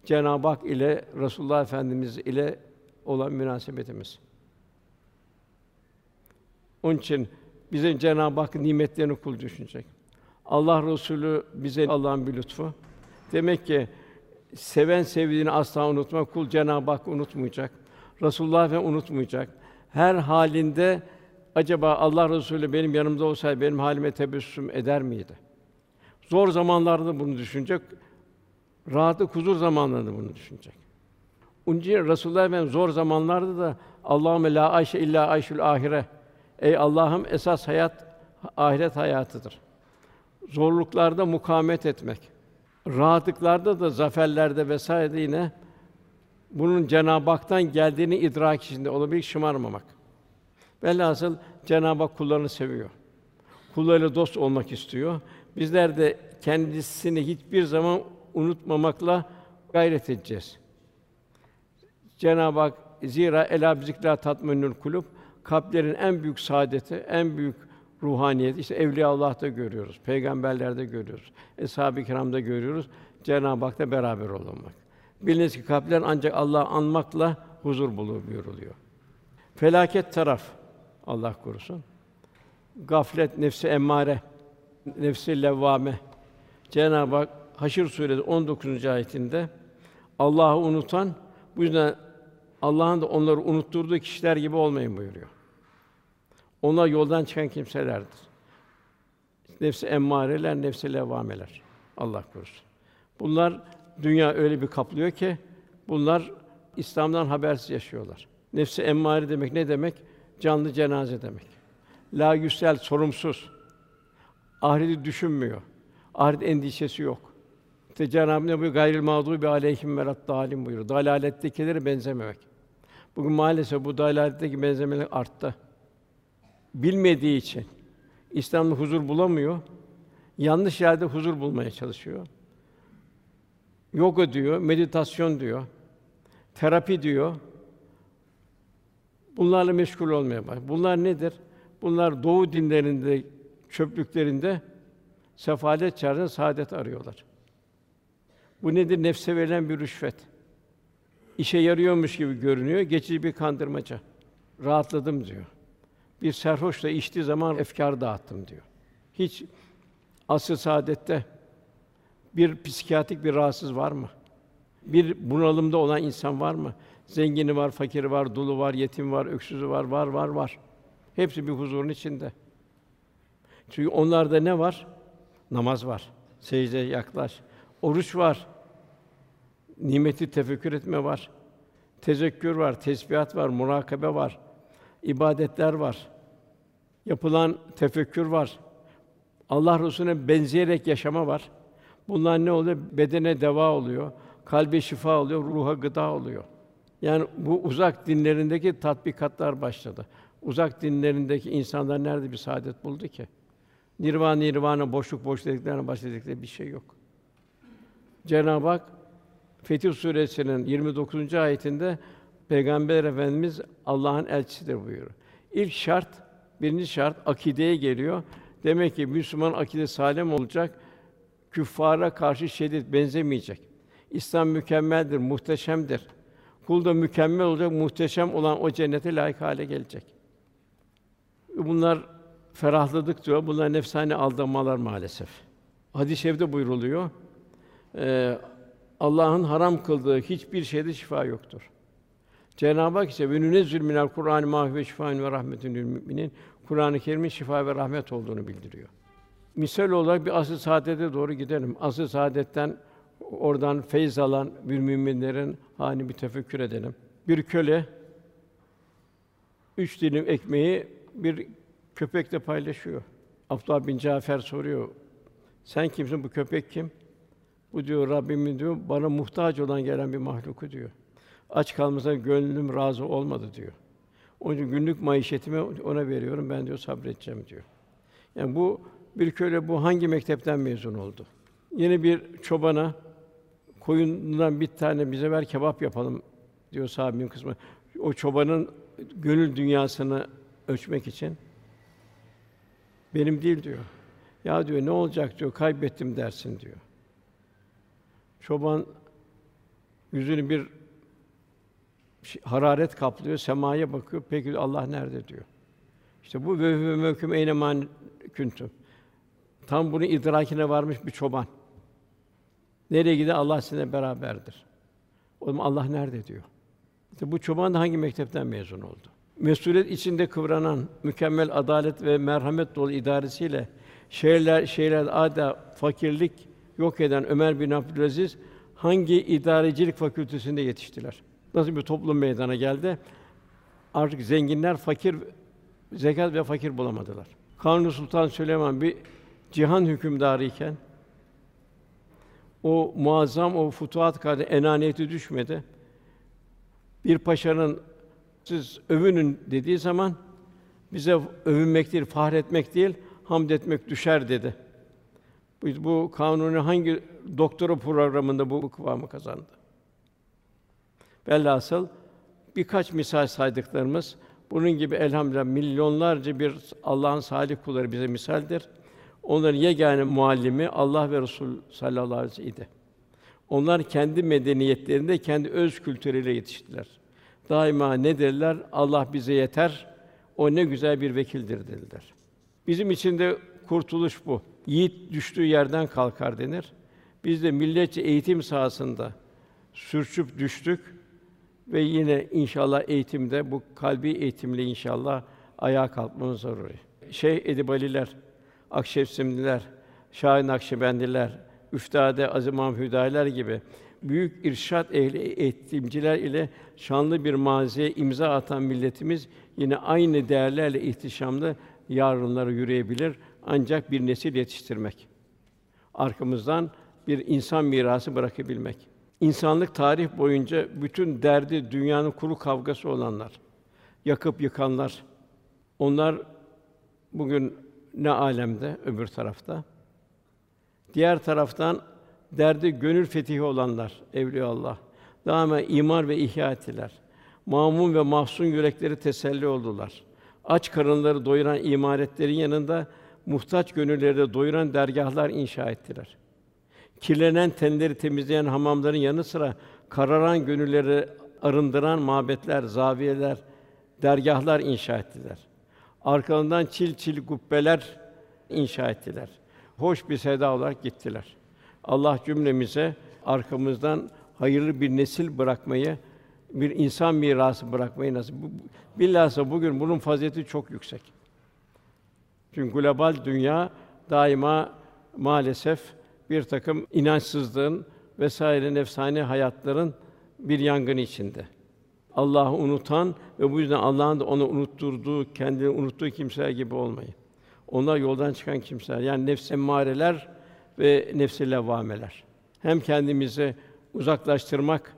Cenab-ı Hak ile Resulullah Efendimiz ile olan münasebetimiz. Onun için bize Cenab-ı Hak nimetlerini kul düşünecek. Allah Resulü bize Allah'ın bir lütfu. Demek ki seven sevdiğini asla unutma. Kul Cenab-ı Hak unutmayacak. Resulullah ve unutmayacak. Her halinde acaba Allah Resulü benim yanımda olsaydı benim halime tebessüm eder miydi? Zor zamanlarda bunu düşünecek. Rahatlık, huzur zamanlarında bunu düşünecek. Onun için Efendimiz zor zamanlarda da Allahümme la ayşe illa ayşul ahire. Ey Allah'ım esas hayat ahiret hayatıdır. Zorluklarda mukamet etmek. Rahatlıklarda da, zaferlerde vesaire yine bunun Cenab-ı Hak'tan geldiğini idrak içinde olabilir, şımarmamak. Velhasıl Cenab-ı Hak kullarını seviyor. Kullarıyla dost olmak istiyor. Bizler de kendisini hiçbir zaman unutmamakla gayret edeceğiz. Cenab-ı Hak zira ela bizikra tatmenül kulub kalplerin en büyük saadeti, en büyük ruhaniyeti işte evliya Allah'ta görüyoruz, peygamberlerde görüyoruz, eshab-ı kiramda görüyoruz. Cenab-ı Hak'ta beraber olmak. Biliniz ki kalpler ancak Allah'ı anmakla huzur bulur buyuruluyor. Felaket taraf Allah korusun. Gaflet, nefsi emmare, nefsi levvame. Cenab-ı Hak Haşr suresi 19. ayetinde Allah'ı unutan bu yüzden Allah'ın da onları unutturduğu kişiler gibi olmayın buyuruyor. Onlar yoldan çıkan kimselerdir. Nefsi emmareler, nefsi levvameler. Allah korusun. Bunlar dünya öyle bir kaplıyor ki bunlar İslam'dan habersiz yaşıyorlar. Nefsi emmare demek ne demek? Canlı cenaze demek. La yüsel sorumsuz. Ahireti düşünmüyor. Ahiret endişesi yok. İşte Cenab-ı ne buyuruyor? Gayril mağdubi aleyhim ve dalim buyuruyor. Dalalettekilere benzememek. Bugün maalesef bu dalaletteki benzemeler arttı. Bilmediği için İslam'da huzur bulamıyor. Yanlış yerde huzur bulmaya çalışıyor. Yoga diyor, meditasyon diyor, terapi diyor. Bunlarla meşgul olmaya bak. Bunlar nedir? Bunlar Doğu dinlerinde, çöplüklerinde sefalet çağrısında saadet arıyorlar. Bu nedir? Nefse verilen bir rüşvet. İşe yarıyormuş gibi görünüyor, geçici bir kandırmaca. Rahatladım diyor. Bir serhoş da içtiği zaman efkar dağıttım diyor. Hiç asr saadette bir psikiyatrik bir rahatsız var mı? Bir bunalımda olan insan var mı? Zengini var, fakiri var, dulu var, yetim var, öksüzü var, var, var, var. Hepsi bir huzurun içinde. Çünkü onlarda ne var? Namaz var. Secdeye yaklaş. Oruç var. Nimeti tefekkür etme var. Tezekkür var, tesbihat var, murakabe var. ibadetler var. Yapılan tefekkür var. Allah Resulüne benzeyerek yaşama var. Bunlar ne oluyor? Bedene deva oluyor, kalbe şifa oluyor, ruha gıda oluyor. Yani bu uzak dinlerindeki tatbikatlar başladı. Uzak dinlerindeki insanlar nerede bir saadet buldu ki? Nirvana nirvana boşluk boş dediklerine başladıkları bir şey yok. Cenab-ı Hak Fetih Suresi'nin 29. ayetinde Peygamber Efendimiz Allah'ın elçisidir buyuruyor. İlk şart, birinci şart akideye geliyor. Demek ki Müslüman akide salim olacak, küffara karşı şiddet benzemeyecek. İslam mükemmeldir, muhteşemdir. Kul da mükemmel olacak, muhteşem olan o cennete layık hale gelecek. Bunlar ferahladık diyor. Bunlar nefsani aldamalar maalesef. Hadis-i şerifte buyruluyor. Ee, Allah'ın haram kıldığı hiçbir şeyde şifa yoktur. Cenab-ı Hak ise "Ve zulminel Kur'an ma ve şifaen ve rahmetun lil müminin." Kur'an-ı Kerim'in şifa ve rahmet olduğunu bildiriyor. Misal olarak bir asr saadete doğru gidelim. Asr saadetten oradan feyz alan bir müminlerin hani bir tefekkür edelim. Bir köle üç dilim ekmeği bir köpekle paylaşıyor. Abdullah bin Cafer soruyor. Sen kimsin? Bu köpek kim? Bu diyor Rabbimin diyor bana muhtaç olan gelen bir mahluku diyor. Aç kalmasına gönlüm razı olmadı diyor. Onun için günlük maişetimi ona veriyorum. Ben diyor sabredeceğim diyor. Yani bu bir köle bu hangi mektepten mezun oldu? Yine bir çobana koyundan bir tane bize ver kebap yapalım diyor sahabenin kısmı. O çobanın gönül dünyasını ölçmek için benim değil diyor. Ya diyor ne olacak diyor kaybettim dersin diyor. Çoban yüzünü bir hararet kaplıyor, semaya bakıyor. Peki Allah nerede diyor. İşte bu ve mevküm eyneman küntüm. Tam bunu idrakine varmış bir çoban. Nereye gider Allah sizinle beraberdir. O zaman Allah nerede diyor. İşte bu çoban da hangi mektepten mezun oldu? Mesuliyet içinde kıvranan, mükemmel adalet ve merhamet dolu idaresiyle şehirler şehirler ada fakirlik yok eden Ömer bin Abdülaziz hangi idarecilik fakültesinde yetiştiler? Nasıl bir toplum meydana geldi? Artık zenginler fakir zekat ve fakir bulamadılar. Kanuni Sultan Süleyman bir cihan hükümdarı iken o muazzam o futuhat kadar enaniyeti düşmedi. Bir paşanın siz övünün dediği zaman bize övünmek değil, fahretmek değil, hamd etmek düşer dedi. Bu, bu kanunu hangi doktora programında bu, bu kıvamı kazandı? Velhasıl birkaç misal saydıklarımız bunun gibi elhamdülillah milyonlarca bir Allah'ın salih kulları bize misaldir. Onların yegane muallimi Allah ve Resul sallallahu aleyhi ve sellem idi. Onlar kendi medeniyetlerinde kendi öz kültürüyle yetiştiler. Daima ne derler? Allah bize yeter. O ne güzel bir vekildir dediler. Bizim için de kurtuluş bu. Yiğit düştüğü yerden kalkar denir. Biz de milletçe eğitim sahasında sürçüp düştük ve yine inşallah eğitimde bu kalbi eğitimle inşallah ayağa kalkmamız zaruri. Şeyh Edibaliler, Akşemsimliler, Şahin Nakşibendiler, Üftade Azim Hüdayiler gibi büyük irşat ehli eğitimciler ile şanlı bir maziye imza atan milletimiz yine aynı değerlerle ihtişamlı yarınlara yürüyebilir ancak bir nesil yetiştirmek. Arkamızdan bir insan mirası bırakabilmek. İnsanlık tarih boyunca bütün derdi dünyanın kuru kavgası olanlar, yakıp yıkanlar. Onlar bugün ne alemde öbür tarafta. Diğer taraftan derdi gönül fetihi olanlar evliya Allah. Daima imar ve ihya ettiler. Mamun ve mahzun yürekleri teselli oldular. Aç karınları doyuran imaretlerin yanında muhtaç gönülleri de doyuran dergahlar inşa ettiler. Kirlenen tenleri temizleyen hamamların yanı sıra kararan gönülleri arındıran mabetler, zaviyeler, dergahlar inşa ettiler. Arkalarından çil çil kubbeler inşa ettiler. Hoş bir seda olarak gittiler. Allah cümlemize arkamızdan hayırlı bir nesil bırakmayı, bir insan mirası bırakmayı nasip. Bilhassa bugün bunun fazileti çok yüksek. Çünkü global dünya daima maalesef bir takım inançsızlığın vesaire nefsani hayatların bir yangın içinde. Allah'ı unutan ve bu yüzden Allah'ın da onu unutturduğu, kendini unuttuğu kimseler gibi olmayın. Onlar yoldan çıkan kimseler. Yani nefs emmareler ve nefs-i levvameler. Hem kendimizi uzaklaştırmak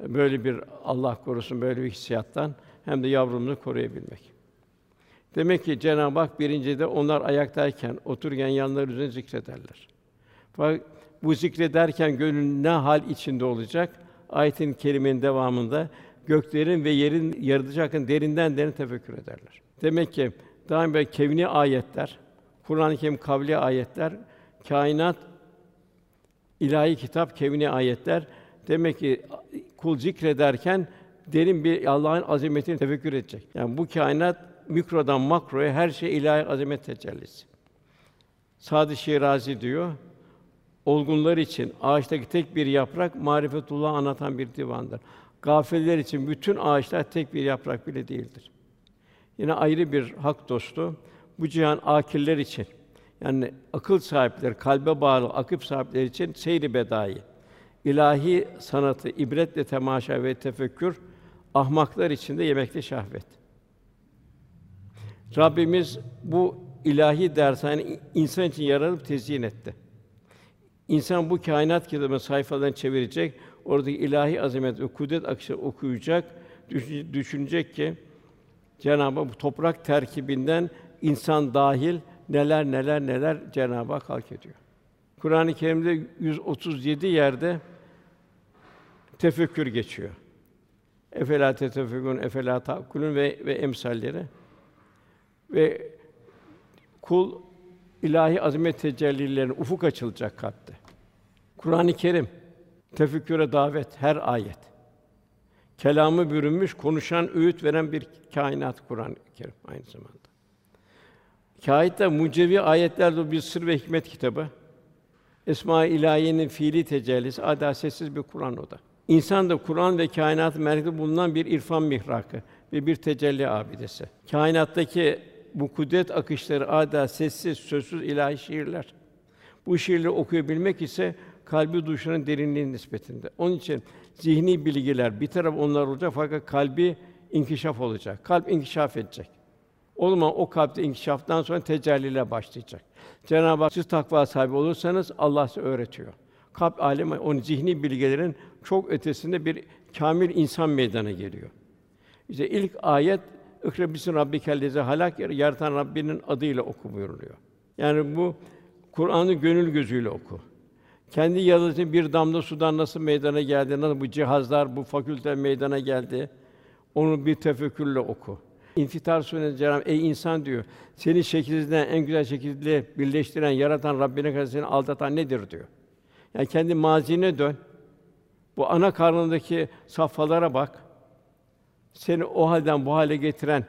böyle bir Allah korusun böyle bir hissiyattan hem de yavrumuzu koruyabilmek. Demek ki Cenab-ı Hak birincide onlar ayaktayken, otururken yanları üzerine zikrederler. Fakat bu zikrederken gönül ne hal içinde olacak? Ayetin kerimenin devamında göklerin ve yerin yaratıcı hakkında derinden derin tefekkür ederler. Demek ki daim böyle kevni ayetler, Kur'an-ı Kerim kavli ayetler, kainat ilahi kitap kevni ayetler demek ki kul zikrederken derin bir Allah'ın azametini tefekkür edecek. Yani bu kainat mikrodan makroya her şey ilahi azamet tecellisi. Sadi Şirazi diyor, olgunlar için ağaçtaki tek bir yaprak marifetullah anlatan bir divandır. Gafiller için bütün ağaçlar tek bir yaprak bile değildir. Yine ayrı bir hak dostu bu cihan akiller için yani akıl sahipleri, kalbe bağlı akıp sahipleri için seyri bedai. ilahi sanatı ibretle temaşa ve tefekkür ahmaklar için de yemekte şahvet. Rabbimiz bu ilahi dershane insan için yaratıp tezyin etti. İnsan bu kainat kitabının sayfalarını çevirecek, oradaki ilahi azamet ve kudret akışı okuyacak, düşünecek ki Cenab-ı Hak bu toprak terkibinden insan dahil neler neler neler Cenab-ı Hak halk ediyor. Kur'an-ı Kerim'de 137 yerde tefekkür geçiyor. Efela tetefekkürün, efela ta'kulun ve ve emsalleri. Ve kul ilahi azamet tecellilerine ufuk açılacak kalpte. Kur'an-ı Kerim tefekküre davet her ayet. Kelamı bürünmüş, konuşan, öğüt veren bir kainat Kur'an-ı Kerim aynı zamanda. Kainat'ta mucizevi ayetler bir sır ve hikmet kitabı. Esma-i fiili tecellisi, adaletsiz bir Kur'an o da. İnsan da Kur'an ve kainat merkezinde bulunan bir irfan mihrakı ve bir tecelli abidesi. Kainattaki bu kudret akışları ada sessiz, sözsüz ilahi şiirler. Bu şiirleri okuyabilmek ise kalbi duşunun derinliği nispetinde. Onun için zihni bilgiler bir taraf onlar olacak fakat kalbi inkişaf olacak. Kalp inkişaf edecek. O zaman o kalpte inkişaftan sonra tecelliyle başlayacak. Cenab-ı Hak siz takva sahibi olursanız Allah size öğretiyor. Kalp alemi onun zihni bilgilerin çok ötesinde bir kamil insan meydana geliyor. İşte ilk ayet İkra bismi rabbikellezi halak yaratan Rabbinin adıyla oku buyuruluyor. Yani bu Kur'an'ı gönül gözüyle oku. Kendi yaratığın bir damla sudan nasıl meydana geldi, nasıl bu cihazlar, bu fakülte meydana geldi, onu bir tefekkürle oku. İnfitar Sûresinde Cenab-ı ey insan diyor, seni şekilden en güzel şekilde birleştiren, yaratan Rabbine karşı seni aldatan nedir diyor. Yani kendi mazine dön. Bu ana karnındaki safhalara bak. Seni o halden bu hale getiren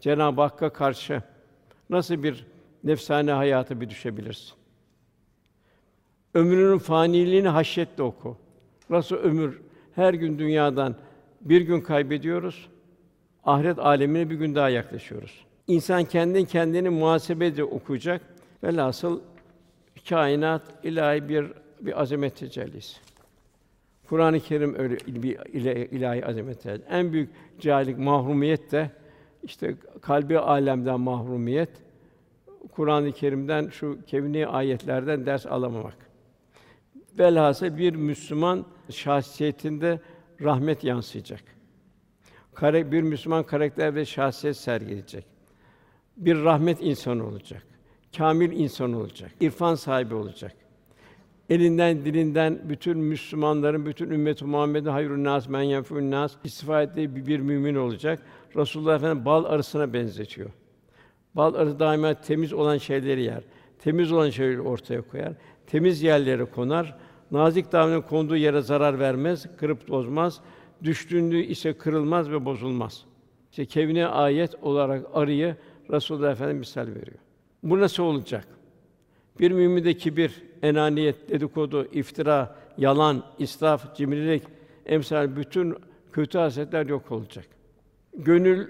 Cenab-ı Hakk'a karşı nasıl bir nefsane hayatı bir düşebilirsin? Ömrünün faniliğini haşyetle oku. Nasıl ömür her gün dünyadan bir gün kaybediyoruz. Ahiret alemine bir gün daha yaklaşıyoruz. İnsan kendin kendini muhasebe okuyacak. Velhasıl kainat ilahi bir bir azamet tecellisi. Kur'an-ı Kerim öyle bir ilahi azamet tecellisi. En büyük cahillik, mahrumiyet de işte kalbi alemden mahrumiyet. Kur'an-ı Kerim'den şu kevni ayetlerden ders alamamak. Velhasıl bir Müslüman şahsiyetinde rahmet yansıyacak. Kare, bir Müslüman karakter ve şahsiyet sergileyecek. Bir rahmet insanı olacak. Kamil insan olacak. İrfan sahibi olacak. Elinden, dilinden bütün Müslümanların, bütün ümmet-i Muhammed'in hayrun nas men yenfûn nas istifade ettiği bir mümin olacak. Resulullah Efendimiz bal arısına benzetiyor. Bal arısı daima temiz olan şeyleri yer. Temiz olan şeyleri ortaya koyar. Temiz yerlere konar. Nazik damarın konduğu yere zarar vermez, kırıp bozmaz. Düştüğünde ise kırılmaz ve bozulmaz. İşte kevne ayet olarak arıyı Resulullah Efendimiz misal veriyor. Bu nasıl olacak? Bir müminde kibir, enaniyet, dedikodu, iftira, yalan, israf, cimrilik, emsal bütün kötü hasetler yok olacak. Gönül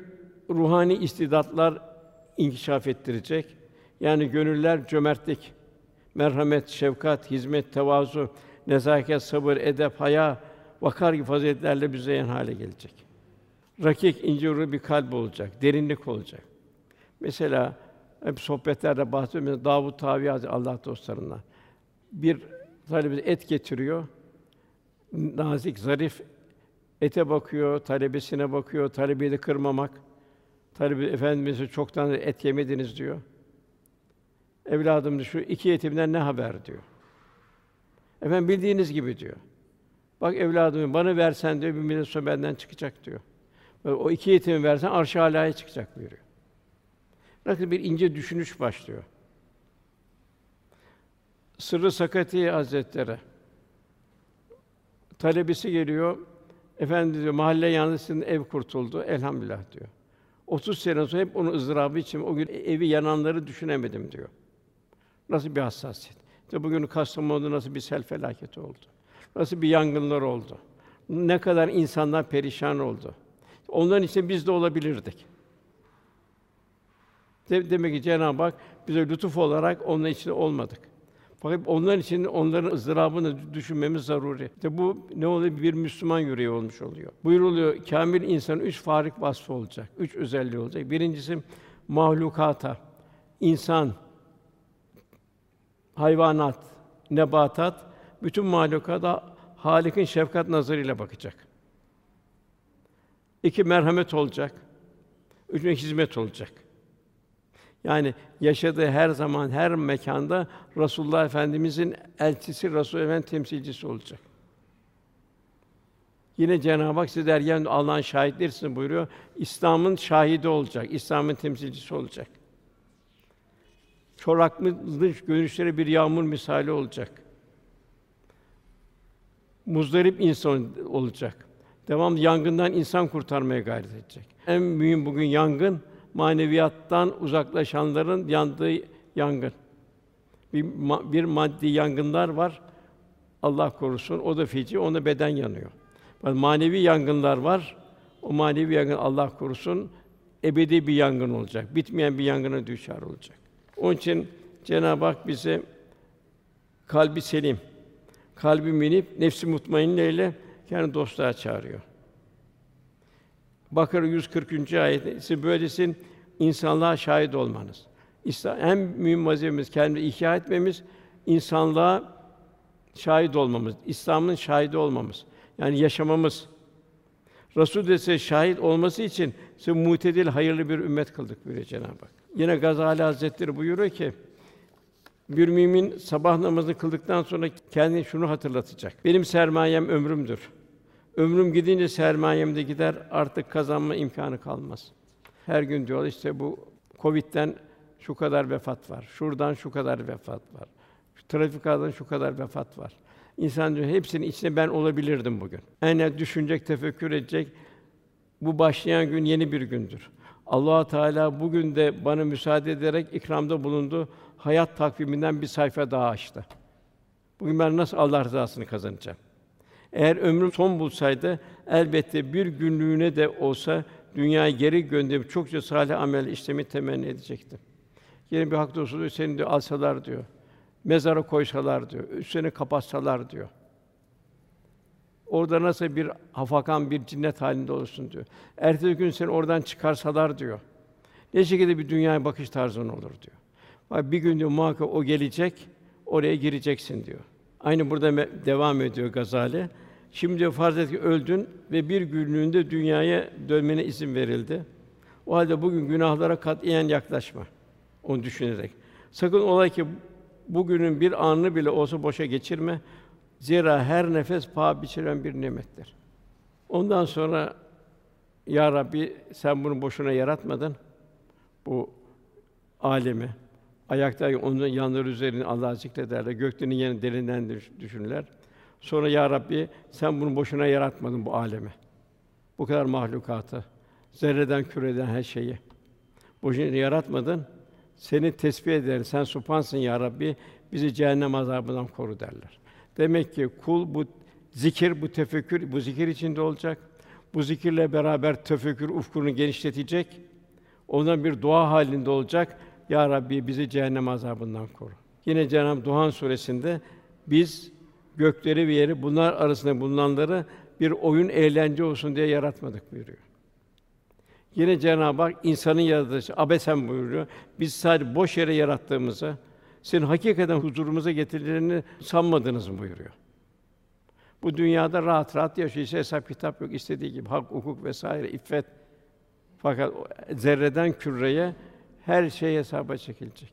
ruhani istidatlar inkişaf ettirecek. Yani gönüller cömertlik, merhamet, şefkat, hizmet, tevazu, nezaket, sabır, edep, haya, vakar gibi faziletlerle müzeyyen hale gelecek. Rakik, ince bir kalp olacak, derinlik olacak. Mesela hep sohbetlerde bahsediyorum. Davud Tavi Hazretleri Allah dostlarından. Bir talebesi et getiriyor. Nazik, zarif ete bakıyor, talebesine bakıyor, talebeyi de kırmamak. Talebe efendimize çoktan et yemediniz diyor. Evladım şu iki yetimden ne haber diyor. Efendim bildiğiniz gibi diyor. Bak evladım bana versen diyor bir millet sonra benden çıkacak diyor. O iki yetimi versen arş-ı alaya çıkacak buyuruyor. Bakın bir ince düşünüş başlıyor. Sırrı Sakati Hazretleri talebesi geliyor. Efendi diyor mahalle yalnızsın ev kurtuldu. Elhamdülillah diyor. 30 sene sonra hep onun ızdırabı için o gün evi yananları düşünemedim diyor. Nasıl bir hassasiyet. İşte bugün Kastamonu'da nasıl bir sel felaketi oldu. Nasıl bir yangınlar oldu. Ne kadar insanlar perişan oldu. Onların için biz de olabilirdik. Demek ki Cenab-ı Hak bize lütuf olarak onun içinde olmadık. Fakat onların için onların ızdırabını düşünmemiz zaruri. İşte bu ne oluyor? Bir Müslüman yüreği olmuş oluyor. Buyuruluyor, kamil insanın üç farik vasfı olacak. Üç özelliği olacak. Birincisi mahlukata, insan, hayvanat, nebatat, bütün mahlukata Halik'in şefkat nazarıyla bakacak. İki merhamet olacak. Üçüncü hizmet olacak. Yani yaşadığı her zaman, her mekanda Rasulullah Efendimizin elçisi, Resul Efendimiz temsilcisi olacak. Yine Cenab-ı Hak siz derken Allah'ın şahitlerisiniz buyuruyor. İslam'ın şahidi olacak, İslam'ın temsilcisi olacak. Çoraklık görüşleri bir yağmur misali olacak. Muzdarip insan olacak. Devamlı yangından insan kurtarmaya gayret edecek. En mühim bugün yangın maneviyattan uzaklaşanların yandığı yangın. Bir, bir maddi yangınlar var. Allah korusun. O da feci, onda beden yanıyor. Manevi yangınlar var. O manevi yangın Allah korusun ebedi bir yangın olacak. Bitmeyen bir yangına düşer olacak. Onun için Cenab-ı Hak bize kalbi selim, kalbi minip, nefsi mutmainne ile kendi dostluğa çağırıyor. Bakara 140. ayet siz böylesin insanlığa şahit olmanız. En mühim vazifemiz kendi ihya etmemiz, insanlığa şahit olmamız, İslam'ın şahidi olmamız. Yani yaşamamız. Resul de size şahit olması için size mutedil hayırlı bir ümmet kıldık buyuruyor Cenab-ı Hak. Yine Gazali Hazretleri buyuruyor ki bir mümin sabah namazını kıldıktan sonra kendine şunu hatırlatacak. Benim sermayem ömrümdür. Ömrüm gidince sermayem de gider, artık kazanma imkanı kalmaz. Her gün diyor işte bu Covid'den şu kadar vefat var. Şuradan şu kadar vefat var. Şu trafik kazasından şu kadar vefat var. İnsan diyor hepsinin içinde ben olabilirdim bugün. En düşünecek, tefekkür edecek. Bu başlayan gün yeni bir gündür. Allah Teala bugün de bana müsaade ederek ikramda bulundu. Hayat takviminden bir sayfa daha açtı. Bugün ben nasıl Allah rızasını kazanacağım? Eğer ömrüm son bulsaydı elbette bir günlüğüne de olsa dünyaya geri gönderip çokça salih amel işlemi temenni edecektim. Yine bir hak dostu diyor, seni diyor alsalar diyor. Mezara koysalar diyor, üstüne kapatsalar diyor. Orada nasıl bir hafakan, bir cinnet halinde olursun diyor. Ertesi gün seni oradan çıkarsalar diyor. Ne şekilde bir dünyaya bakış tarzın olur diyor. Bak bir gün diyor muhakkak o gelecek, oraya gireceksin diyor. Aynı burada devam ediyor Gazali. Şimdi diyor, farz et ki öldün ve bir günlüğünde dünyaya dönmene izin verildi. O halde bugün günahlara katiyen yaklaşma. Onu düşünerek. Sakın ola ki bugünün bir anını bile olsa boşa geçirme. Zira her nefes paha biçilen bir nimettir. Ondan sonra ya Rabbi sen bunu boşuna yaratmadın. Bu alemi ayakta onun yanları üzerine Allah'ı zikrederler. Göklerin yerini derinden düşünürler. Sonra ya Rabbi sen bunu boşuna yaratmadın bu alemi. Bu kadar mahlukatı, zerreden küreden her şeyi boşuna yaratmadın. Seni tesbih eder. Sen supansın ya Rabbi. Bizi cehennem azabından koru derler. Demek ki kul bu zikir, bu tefekkür, bu zikir içinde olacak. Bu zikirle beraber tefekkür ufkunu genişletecek. Ondan bir dua halinde olacak. Ya Rabbi bizi cehennem azabından koru. Yine Cenab-ı Duhan suresinde biz gökleri ve yeri bunlar arasında bulunanları bir oyun eğlence olsun diye yaratmadık buyuruyor. Yine Cenab-ı Hak insanın yaratılışı abesen buyuruyor. Biz sadece boş yere yarattığımızı, senin hakikaten huzurumuza getirdiğini sanmadınız mı buyuruyor. Bu dünyada rahat rahat. Hiç hesap kitap yok. istediği gibi hak, hukuk vesaire, iffet. Fakat zerreden küreye her şey hesaba çekilecek.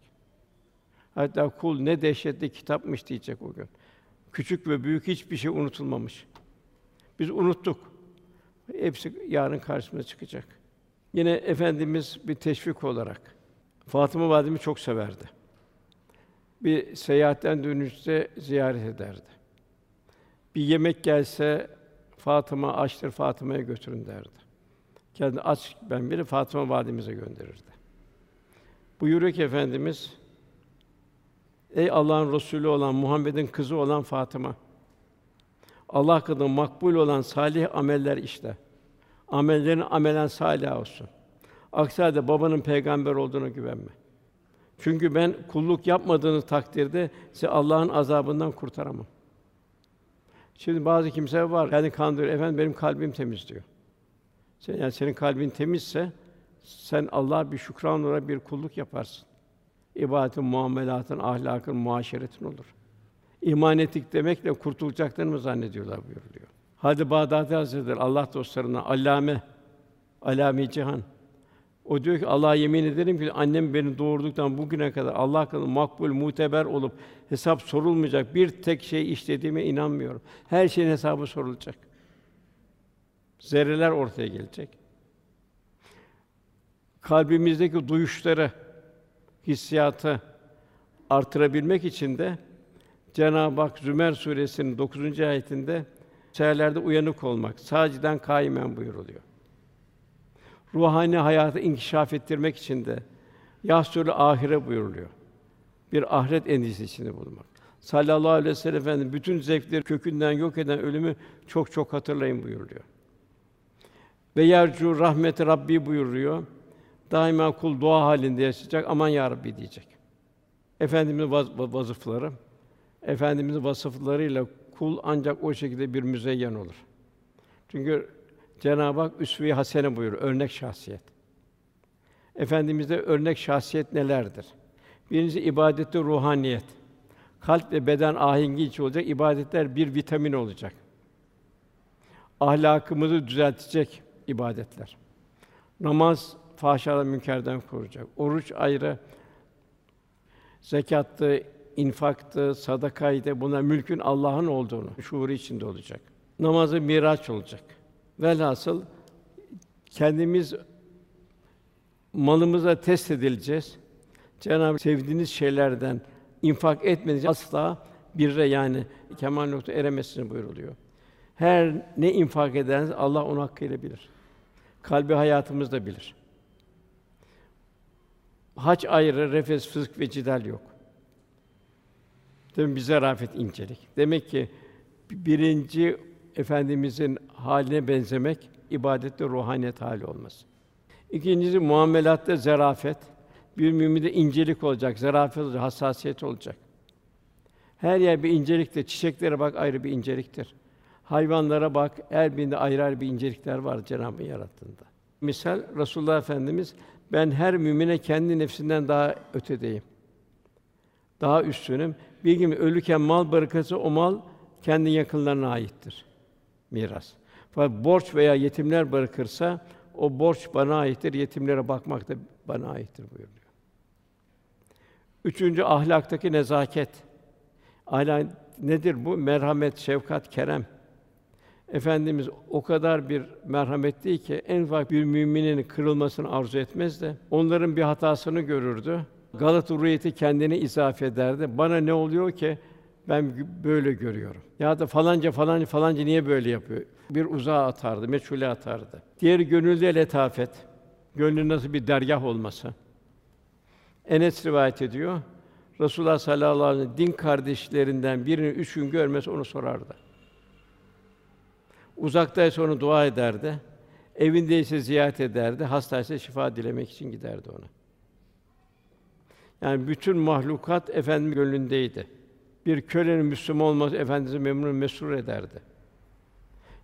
Hatta kul ne dehşetli kitapmış diyecek o gün. Küçük ve büyük hiçbir şey unutulmamış. Biz unuttuk. Hepsi yarın karşımıza çıkacak. Yine efendimiz bir teşvik olarak Fatıma validemi çok severdi. Bir seyahatten dönüşte ziyaret ederdi. Bir yemek gelse Fatıma açtır Fatıma'ya götürün derdi. Kendi aç ben biri Fatıma validemize gönderirdi. Buyuruyor ki efendimiz Ey Allah'ın Resulü olan Muhammed'in kızı olan Fatıma. Allah katında makbul olan salih ameller işte. Amellerin amelen salih olsun. Aksi halde babanın peygamber olduğuna güvenme. Çünkü ben kulluk yapmadığınız takdirde sizi Allah'ın azabından kurtaramam. Şimdi bazı kimseler var, kendi kandırıyor. Efendim benim kalbim temiz diyor. Sen, yani senin kalbin temizse sen Allah'a bir şükran olarak bir kulluk yaparsın. İbadetin, muamelatın, ahlakın, muaşeretin olur. İman ettik demekle kurtulacaklarını mı zannediyorlar buyuruyor. Hadi Bağdadi Hazretleri Allah dostlarına allame, alami cihan. O diyor ki Allah'a yemin ederim ki annem beni doğurduktan bugüne kadar Allah katında makbul, muteber olup hesap sorulmayacak bir tek şey işlediğime inanmıyorum. Her şeyin hesabı sorulacak. Zerreler ortaya gelecek. Kalbimizdeki duyuşları, hissiyatı artırabilmek için de Cenab-ı Hak Zümer suresinin 9. ayetinde seherlerde uyanık olmak, saciden kaimen buyuruluyor. Ruhani hayatı inkişaf ettirmek için de yahsûl ahire buyuruluyor. Bir ahiret endişesi içinde bulunmak. Sallallahu aleyhi ve sellem Efendimiz bütün zevkleri kökünden yok eden ölümü çok çok hatırlayın buyuruluyor. Ve yercu rahmeti Rabbi buyuruyor. Daima kul dua halinde yaşayacak. Aman ya Rabbi diyecek. Efendimizin vaz- vazıfları, Efendimizin vasıflarıyla kul ancak o şekilde bir müzeyyen olur. Çünkü Cenab-ı Hak üsve-i hasene buyuruyor, örnek şahsiyet. Efendimizde örnek şahsiyet nelerdir? Birincisi ibadette ruhaniyet. kalp ve beden ahengi içi olacak. ibadetler bir vitamin olacak. Ahlakımızı düzeltecek ibadetler. Namaz fahşadan münkerden koruyacak. Oruç ayrı, zekattı, infaktı, sadakaydı bunlar mülkün Allah'ın olduğunu şuuru içinde olacak. Namazı miraç olacak. Velhasıl kendimiz malımıza test edileceğiz. Cenab-ı sevdiğiniz şeylerden infak etmeniz asla birre yani kemal nokta eremezsiniz buyuruluyor. Her ne infak ederseniz Allah onu hakkıyla bilir. Kalbi hayatımız da bilir. Hac ayrı, refes, fısk ve cidal yok. Demek bize rafet incelik. Demek ki birinci efendimizin haline benzemek ibadette ruhaniyet hali olması. İkincisi muamelatta zerafet. Bir müminde incelik olacak, zarafet olacak, hassasiyet olacak. Her yer bir inceliktir. Çiçeklere bak ayrı bir inceliktir. Hayvanlara bak, her birinde ayrı ayrı bir incelikler var Cenab-ı yarattığında. Misal Resulullah Efendimiz ben her mümine kendi nefsinden daha ötedeyim. Daha üstünüm. Bir gün ölürken mal bırakırsa o mal kendi yakınlarına aittir. Miras. Fakat borç veya yetimler bırakırsa o borç bana aittir, yetimlere bakmak da bana aittir buyuruyor. Üçüncü ahlaktaki nezaket. Ahlak nedir bu? Merhamet, şefkat, kerem. Efendimiz o kadar bir merhametli ki en ufak bir müminin kırılmasını arzu etmez de onların bir hatasını görürdü. Galata ruhiyeti kendini izafe ederdi. Bana ne oluyor ki ben böyle görüyorum. Ya da falanca falanca falanca niye böyle yapıyor? Bir uzağa atardı, meçhule atardı. Diğeri gönülde letafet. Gönlün nasıl bir dergah olması. Enes rivayet ediyor. Resulullah sallallahu aleyhi ve sellem din kardeşlerinden birini üç gün görmez onu sorardı. Uzaktaysa onu dua ederdi. Evindeyse ziyaret ederdi. Hastaysa şifa dilemek için giderdi ona. Yani bütün mahlukat efendim gönlündeydi. Bir kölenin Müslüman olması efendimizi memnun mesrur ederdi.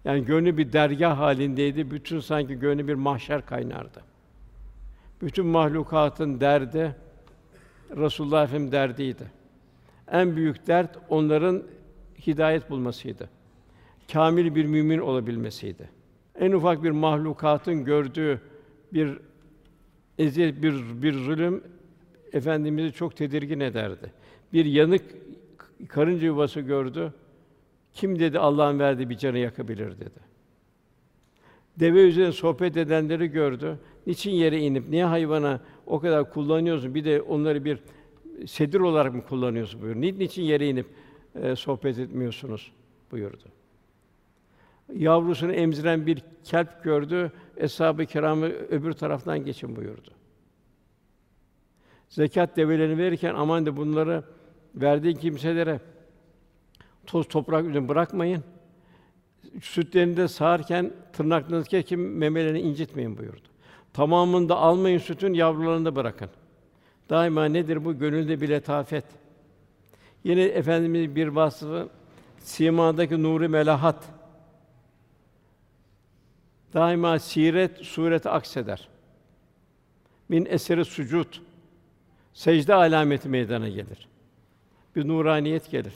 Yani gönlü bir dergah halindeydi. Bütün sanki gönlü bir mahşer kaynardı. Bütün mahlukatın derdi Resulullah Efendimiz derdiydi. En büyük dert onların hidayet bulmasıydı. Kamil bir mümin olabilmesiydi. En ufak bir mahlukatın gördüğü bir eziyet, bir bir zulüm efendimizi çok tedirgin ederdi. Bir yanık karınca yuvası gördü. Kim dedi Allah'ın verdiği bir canı yakabilir dedi. Deve üzerinde sohbet edenleri gördü. Niçin yere inip niye hayvana o kadar kullanıyorsun? Bir de onları bir sedir olarak mı kullanıyorsun buyur. Niçin yere inip e, sohbet etmiyorsunuz buyurdu. Yavrusunu emziren bir kelp gördü. Eshab-ı Kiram'ı öbür taraftan geçin buyurdu. Zekat develerini verirken aman da bunları verdiğin kimselere toz toprak üzerine bırakmayın. Sütlerini de sağarken tırnaklarınızı kesin memelerini incitmeyin buyurdu. Tamamını da almayın sütün, yavrularını da bırakın. Daima nedir bu? Gönülde bir letafet. Yine efendimiz bir vasfı simadaki nuru melahat. Daima siret sureti akseder. Min eseri sucud. Secde alameti meydana gelir. Bir nuraniyet gelir.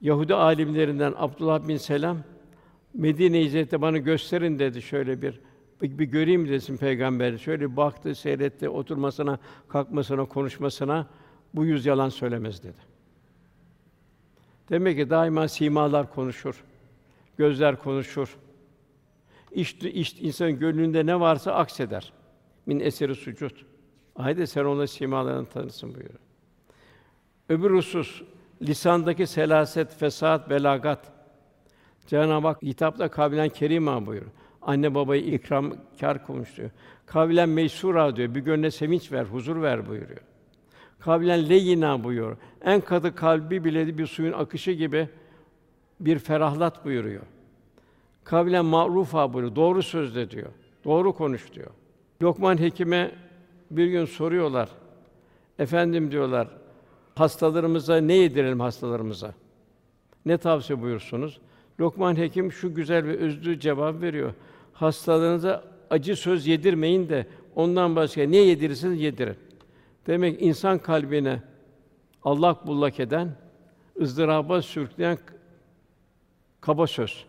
Yahudi alimlerinden Abdullah bin Selam Medine hicrette bana gösterin dedi şöyle bir bir, göreyim desin peygamber. Şöyle baktı, seyretti, oturmasına, kalkmasına, konuşmasına bu yüz yalan söylemez dedi. Demek ki daima simalar konuşur. Gözler konuşur. İşte, işte insanın gönlünde ne varsa akseder. Min eseri sucud. Haydi sen ona simalarını tanısın buyuruyor. Öbür husus lisandaki selaset, fesat, belagat. Cenab-ı Hak hitapta kabilen kerima buyuruyor. Anne babayı ikram kar konuşuyor. Kabilen meysura diyor. Bir gönle sevinç ver, huzur ver buyuruyor. Kabilen leyina buyuruyor. En katı kalbi bile bir suyun akışı gibi bir ferahlat buyuruyor. Kabilen ma'rufa buyuruyor. Doğru sözle diyor. Doğru konuş diyor. Lokman Hekim'e bir gün soruyorlar. Efendim diyorlar, hastalarımıza ne yedirelim hastalarımıza? Ne tavsiye buyursunuz? Lokman Hekim şu güzel ve özlü cevap veriyor. Hastalarınıza acı söz yedirmeyin de ondan başka ne yedirirsiniz yedirin. Demek insan kalbine allak bullak eden, ızdıraba sürükleyen kaba söz.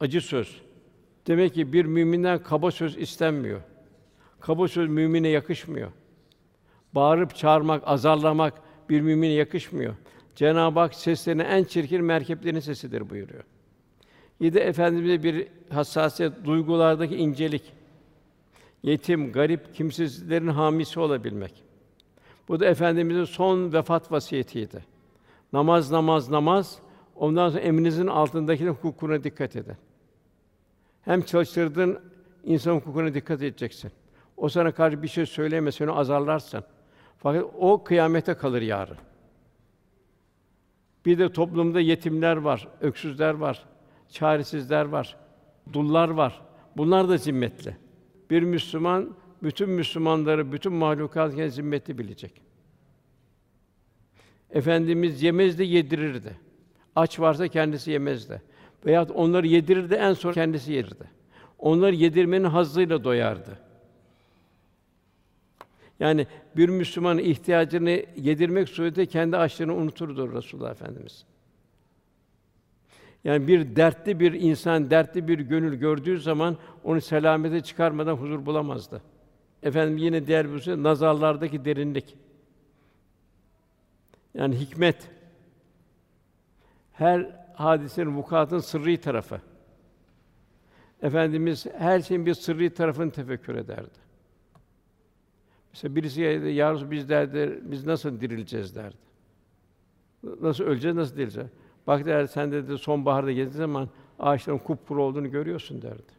Acı söz. Demek ki bir müminden kaba söz istenmiyor. Kaba söz mümine yakışmıyor. Bağırıp çağırmak, azarlamak bir mümine yakışmıyor. Cenab-ı Hak seslerine en çirkin merkeplerin sesidir buyuruyor. Yedi efendimize bir hassasiyet, duygulardaki incelik. Yetim, garip, kimsizlerin hamisi olabilmek. Bu da efendimizin son vefat vasiyetiydi. Namaz, namaz, namaz. Ondan sonra emrinizin altındaki hukukuna dikkat edin. Hem çalıştırdığın insan hukukuna dikkat edeceksin. O sana karşı bir şey söyleyemez, onu azarlarsın. Fakat o kıyamete kalır yarın. Bir de toplumda yetimler var, öksüzler var, çaresizler var, dullar var. Bunlar da zimmetli. Bir Müslüman bütün Müslümanları, bütün mahlukat zimmetli bilecek. Efendimiz yemezdi, yedirirdi. Aç varsa kendisi yemezdi. Veyahut onları yedirirdi, en son kendisi yerdi. Onları yedirmenin hazzıyla doyardı. Yani bir Müslümanın ihtiyacını yedirmek suretiyle kendi açlığını unuturdu Resulullah Efendimiz. Yani bir dertli bir insan, dertli bir gönül gördüğü zaman onu selamete çıkarmadan huzur bulamazdı. Efendim yine diğer bir şey nazarlardaki derinlik. Yani hikmet. Her hadisenin vukuatın sırrı tarafı. Efendimiz her şeyin bir sırrı tarafını tefekkür ederdi. Mesela birisi ya Resul biz derdi, biz nasıl dirileceğiz derdi. Nasıl öleceğiz, nasıl dirileceğiz? Bak derdi, sen dedi sonbaharda geldiğin zaman ağaçların kupkuru olduğunu görüyorsun derdi.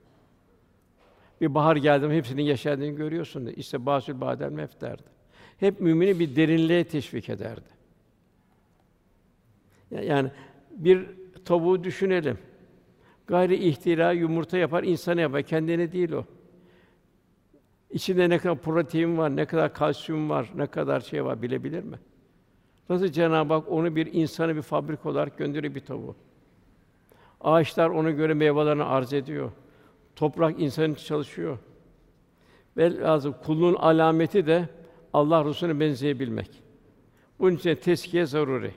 Bir bahar geldi mi hepsinin yaşadığını görüyorsun dedi. İşte basül badel mef derdi. Hep mümini bir derinliğe teşvik ederdi. Yani bir tavuğu düşünelim. Gayri ihtira yumurta yapar, insana yapar. Kendine değil o. İçinde ne kadar protein var, ne kadar kalsiyum var, ne kadar şey var bilebilir mi? Nasıl Cenab-ı Hak onu bir insanı bir fabrik olarak gönderiyor bir tavuğu. Ağaçlar ona göre meyvelerini arz ediyor. Toprak insan çalışıyor. Ve lazım kulun alameti de Allah Resulüne benzeyebilmek. Bunun için teskiye zaruri.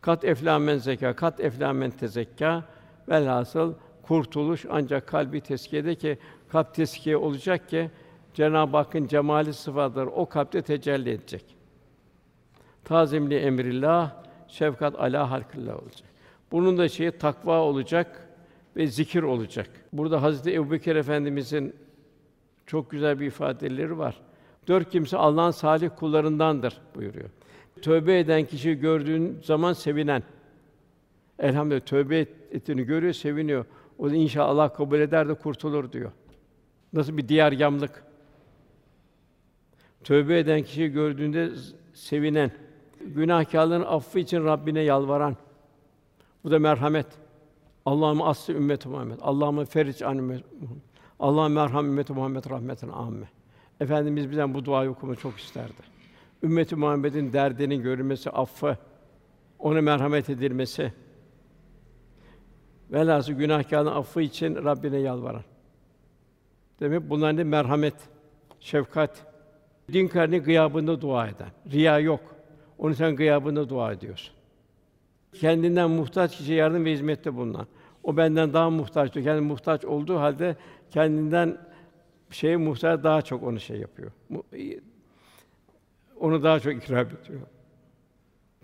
Kat eflamen zeka, kat eflamen tezekka. Velhasıl kurtuluş ancak kalbi teskiyede ki kalp teskiye olacak ki Cenab-ı Hakk'ın cemali sıfatları o kalpte tecelli edecek. Tazimli emrillah, şefkat ala halkillah olacak. Bunun da şeyi takva olacak ve zikir olacak. Burada Hazreti Ebubekir Efendimizin çok güzel bir ifadeleri var. Dört kimse Allah'ın salih kullarındandır buyuruyor. Tövbe eden kişi gördüğün zaman sevinen. Elhamdülillah tövbe ettiğini görüyor, seviniyor. O da inşallah kabul eder de kurtulur diyor. Nasıl bir diğer yamlık. Tövbe eden kişi gördüğünde sevinen, günahkârların affı için Rabbine yalvaran. Bu da merhamet. Allah'ım aslı ümmet Muhammed. Allah'ım feric an ümmet Allah'ım merham ümmet Muhammed rahmeten amme. Efendimiz bizden bu duayı okumayı çok isterdi. Ümmeti Muhammed'in derdinin görülmesi, affı, ona merhamet edilmesi. Velhâsıl günahkârın affı için Rabbine yalvaran. Demek bunlar ne merhamet, şefkat. Din karni gıyabında dua eden. Riya yok. Onu sen gıyabında dua ediyorsun. Kendinden muhtaç kişiye yardım ve hizmette bulunan. O benden daha muhtaçtır. Kendi muhtaç olduğu halde kendinden şeye muhtaç daha çok onu şey yapıyor. Onu daha çok ikram ediyor.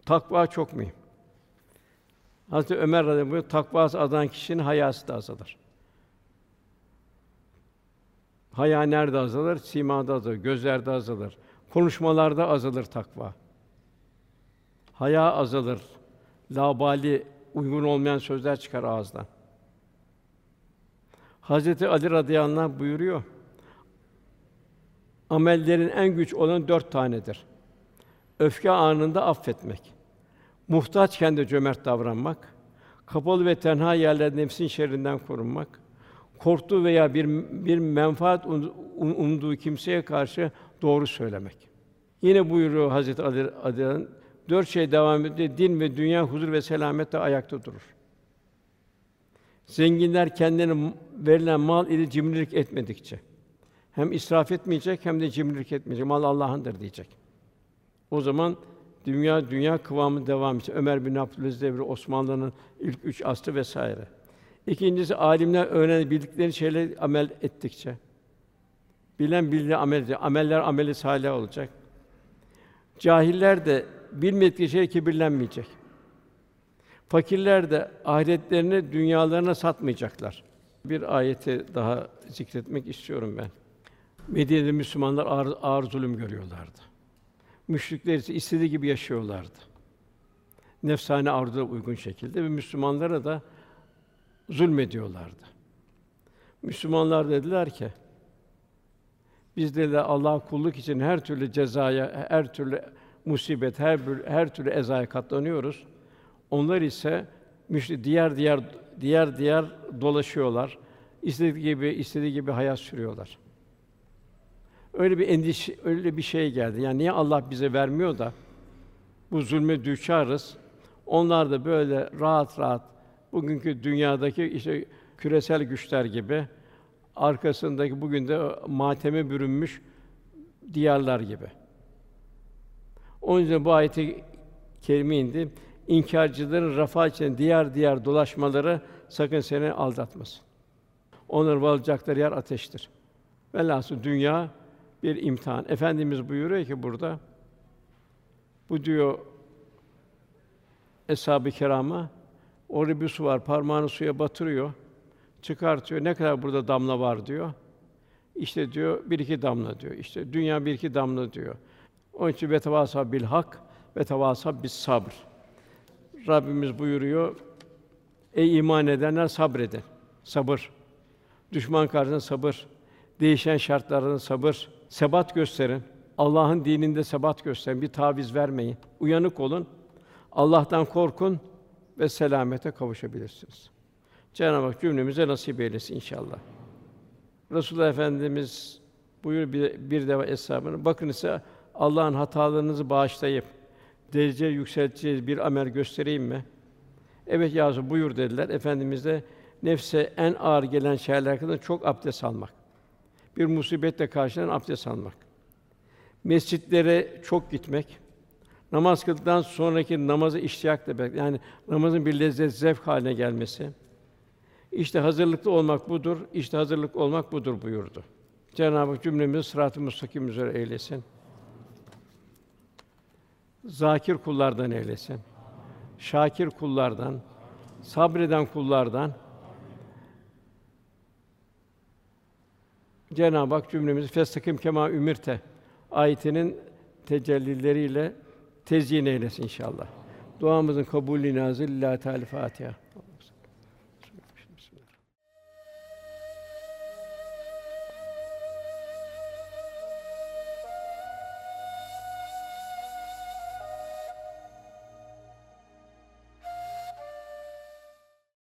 Takva çok mühim. Hazreti Ömer radıyallahu anh takvası azalan kişinin hayası da azalır. Haya nerede azalır? Simada azalır, gözlerde azalır. Konuşmalarda azalır takva. Haya azalır. Labali, uygun olmayan sözler çıkar ağızdan. Hazreti Ali radıyallahu anh buyuruyor. Amellerin en güç olan dört tanedir. Öfke anında affetmek. Muhtaçken de cömert davranmak. Kapalı ve tenha yerlerde nefsin şerrinden korunmak korktuğu veya bir bir menfaat umduğu kimseye karşı doğru söylemek. Yine buyuruyor Hazreti Ali Adnan, dört şey devam ediyor. Din ve dünya huzur ve selamette ayakta durur. Zenginler kendilerine verilen mal ile cimrilik etmedikçe hem israf etmeyecek hem de cimrilik etmeyecek. Mal Allah'ındır diyecek. O zaman dünya dünya kıvamı devam edecek. Ömer bin Abdülaziz devri, Osmanlı'nın ilk üç asrı vesaire. İkincisi alimler öğren bildikleri şeyleri amel ettikçe. Bilen bildiği amel edecek. Ameller ameli salih olacak. Cahiller de bilmediği şey kibirlenmeyecek. Fakirler de ahiretlerini dünyalarına satmayacaklar. Bir ayeti daha zikretmek istiyorum ben. Medine'de Müslümanlar ağır, ağır zulüm görüyorlardı. Müşrikler ise istediği gibi yaşıyorlardı. Nefsane arzuya uygun şekilde ve Müslümanlara da zulmediyorlardı. Müslümanlar dediler ki, biz de Allah kulluk için her türlü cezaya, her türlü musibet, her her türlü ezaya katlanıyoruz. Onlar ise müşrik diğer diğer diğer diğer dolaşıyorlar. İstediği gibi istediği gibi hayat sürüyorlar. Öyle bir endişe, öyle bir şey geldi. Yani niye Allah bize vermiyor da bu zulme düşarız? Onlar da böyle rahat rahat bugünkü dünyadaki işte küresel güçler gibi arkasındaki bugün de mateme bürünmüş diyarlar gibi. Onun için bu ayeti kerime indi. İnkarcıların rafa için diğer diğer dolaşmaları sakın seni aldatmasın. Onların varacakları yer ateştir. Velhâsıl dünya bir imtihan. Efendimiz buyuruyor ki burada bu diyor eshab-ı kirama orada bir su var, parmağını suya batırıyor, çıkartıyor. Ne kadar burada damla var diyor. İşte diyor bir iki damla diyor. İşte dünya bir iki damla diyor. Onun için ve tevasa bil hak ve tevasa bis sabr. Rabbimiz buyuruyor. Ey iman edenler sabredin. Sabır. Düşman karşısında sabır. Değişen şartlarda sabır. Sebat gösterin. Allah'ın dininde sebat gösterin. Bir taviz vermeyin. Uyanık olun. Allah'tan korkun ve selamete kavuşabilirsiniz. Cenab-ı Hak cümlemize nasip eylesin inşallah. Resulullah Efendimiz buyur bir, bir deva eshabına bakın ise Allah'ın hatalarınızı bağışlayıp derece yükselteceğiz bir amel göstereyim mi? Evet ya buyur dediler. Efendimiz de nefse en ağır gelen şeyler hakkında çok abdest almak. Bir musibetle karşılanan abdest almak. Mescitlere çok gitmek. Namaz kıldıktan sonraki namazı iştiyakla beklemek. Yani namazın bir lezzet, zevk haline gelmesi. İşte hazırlıklı olmak budur. İşte hazırlık olmak budur buyurdu. Cenab-ı Hak cümlemizi sırat-ı müstakim üzere eylesin. Zakir kullardan eylesin. Şakir kullardan, sabreden kullardan. Cenab-ı Hak cümlemizi festakim kema ümirte ayetinin tecellileriyle tezyin eylesin inşallah. Duamızın kabulü nazil Lillahi Teala Fatiha.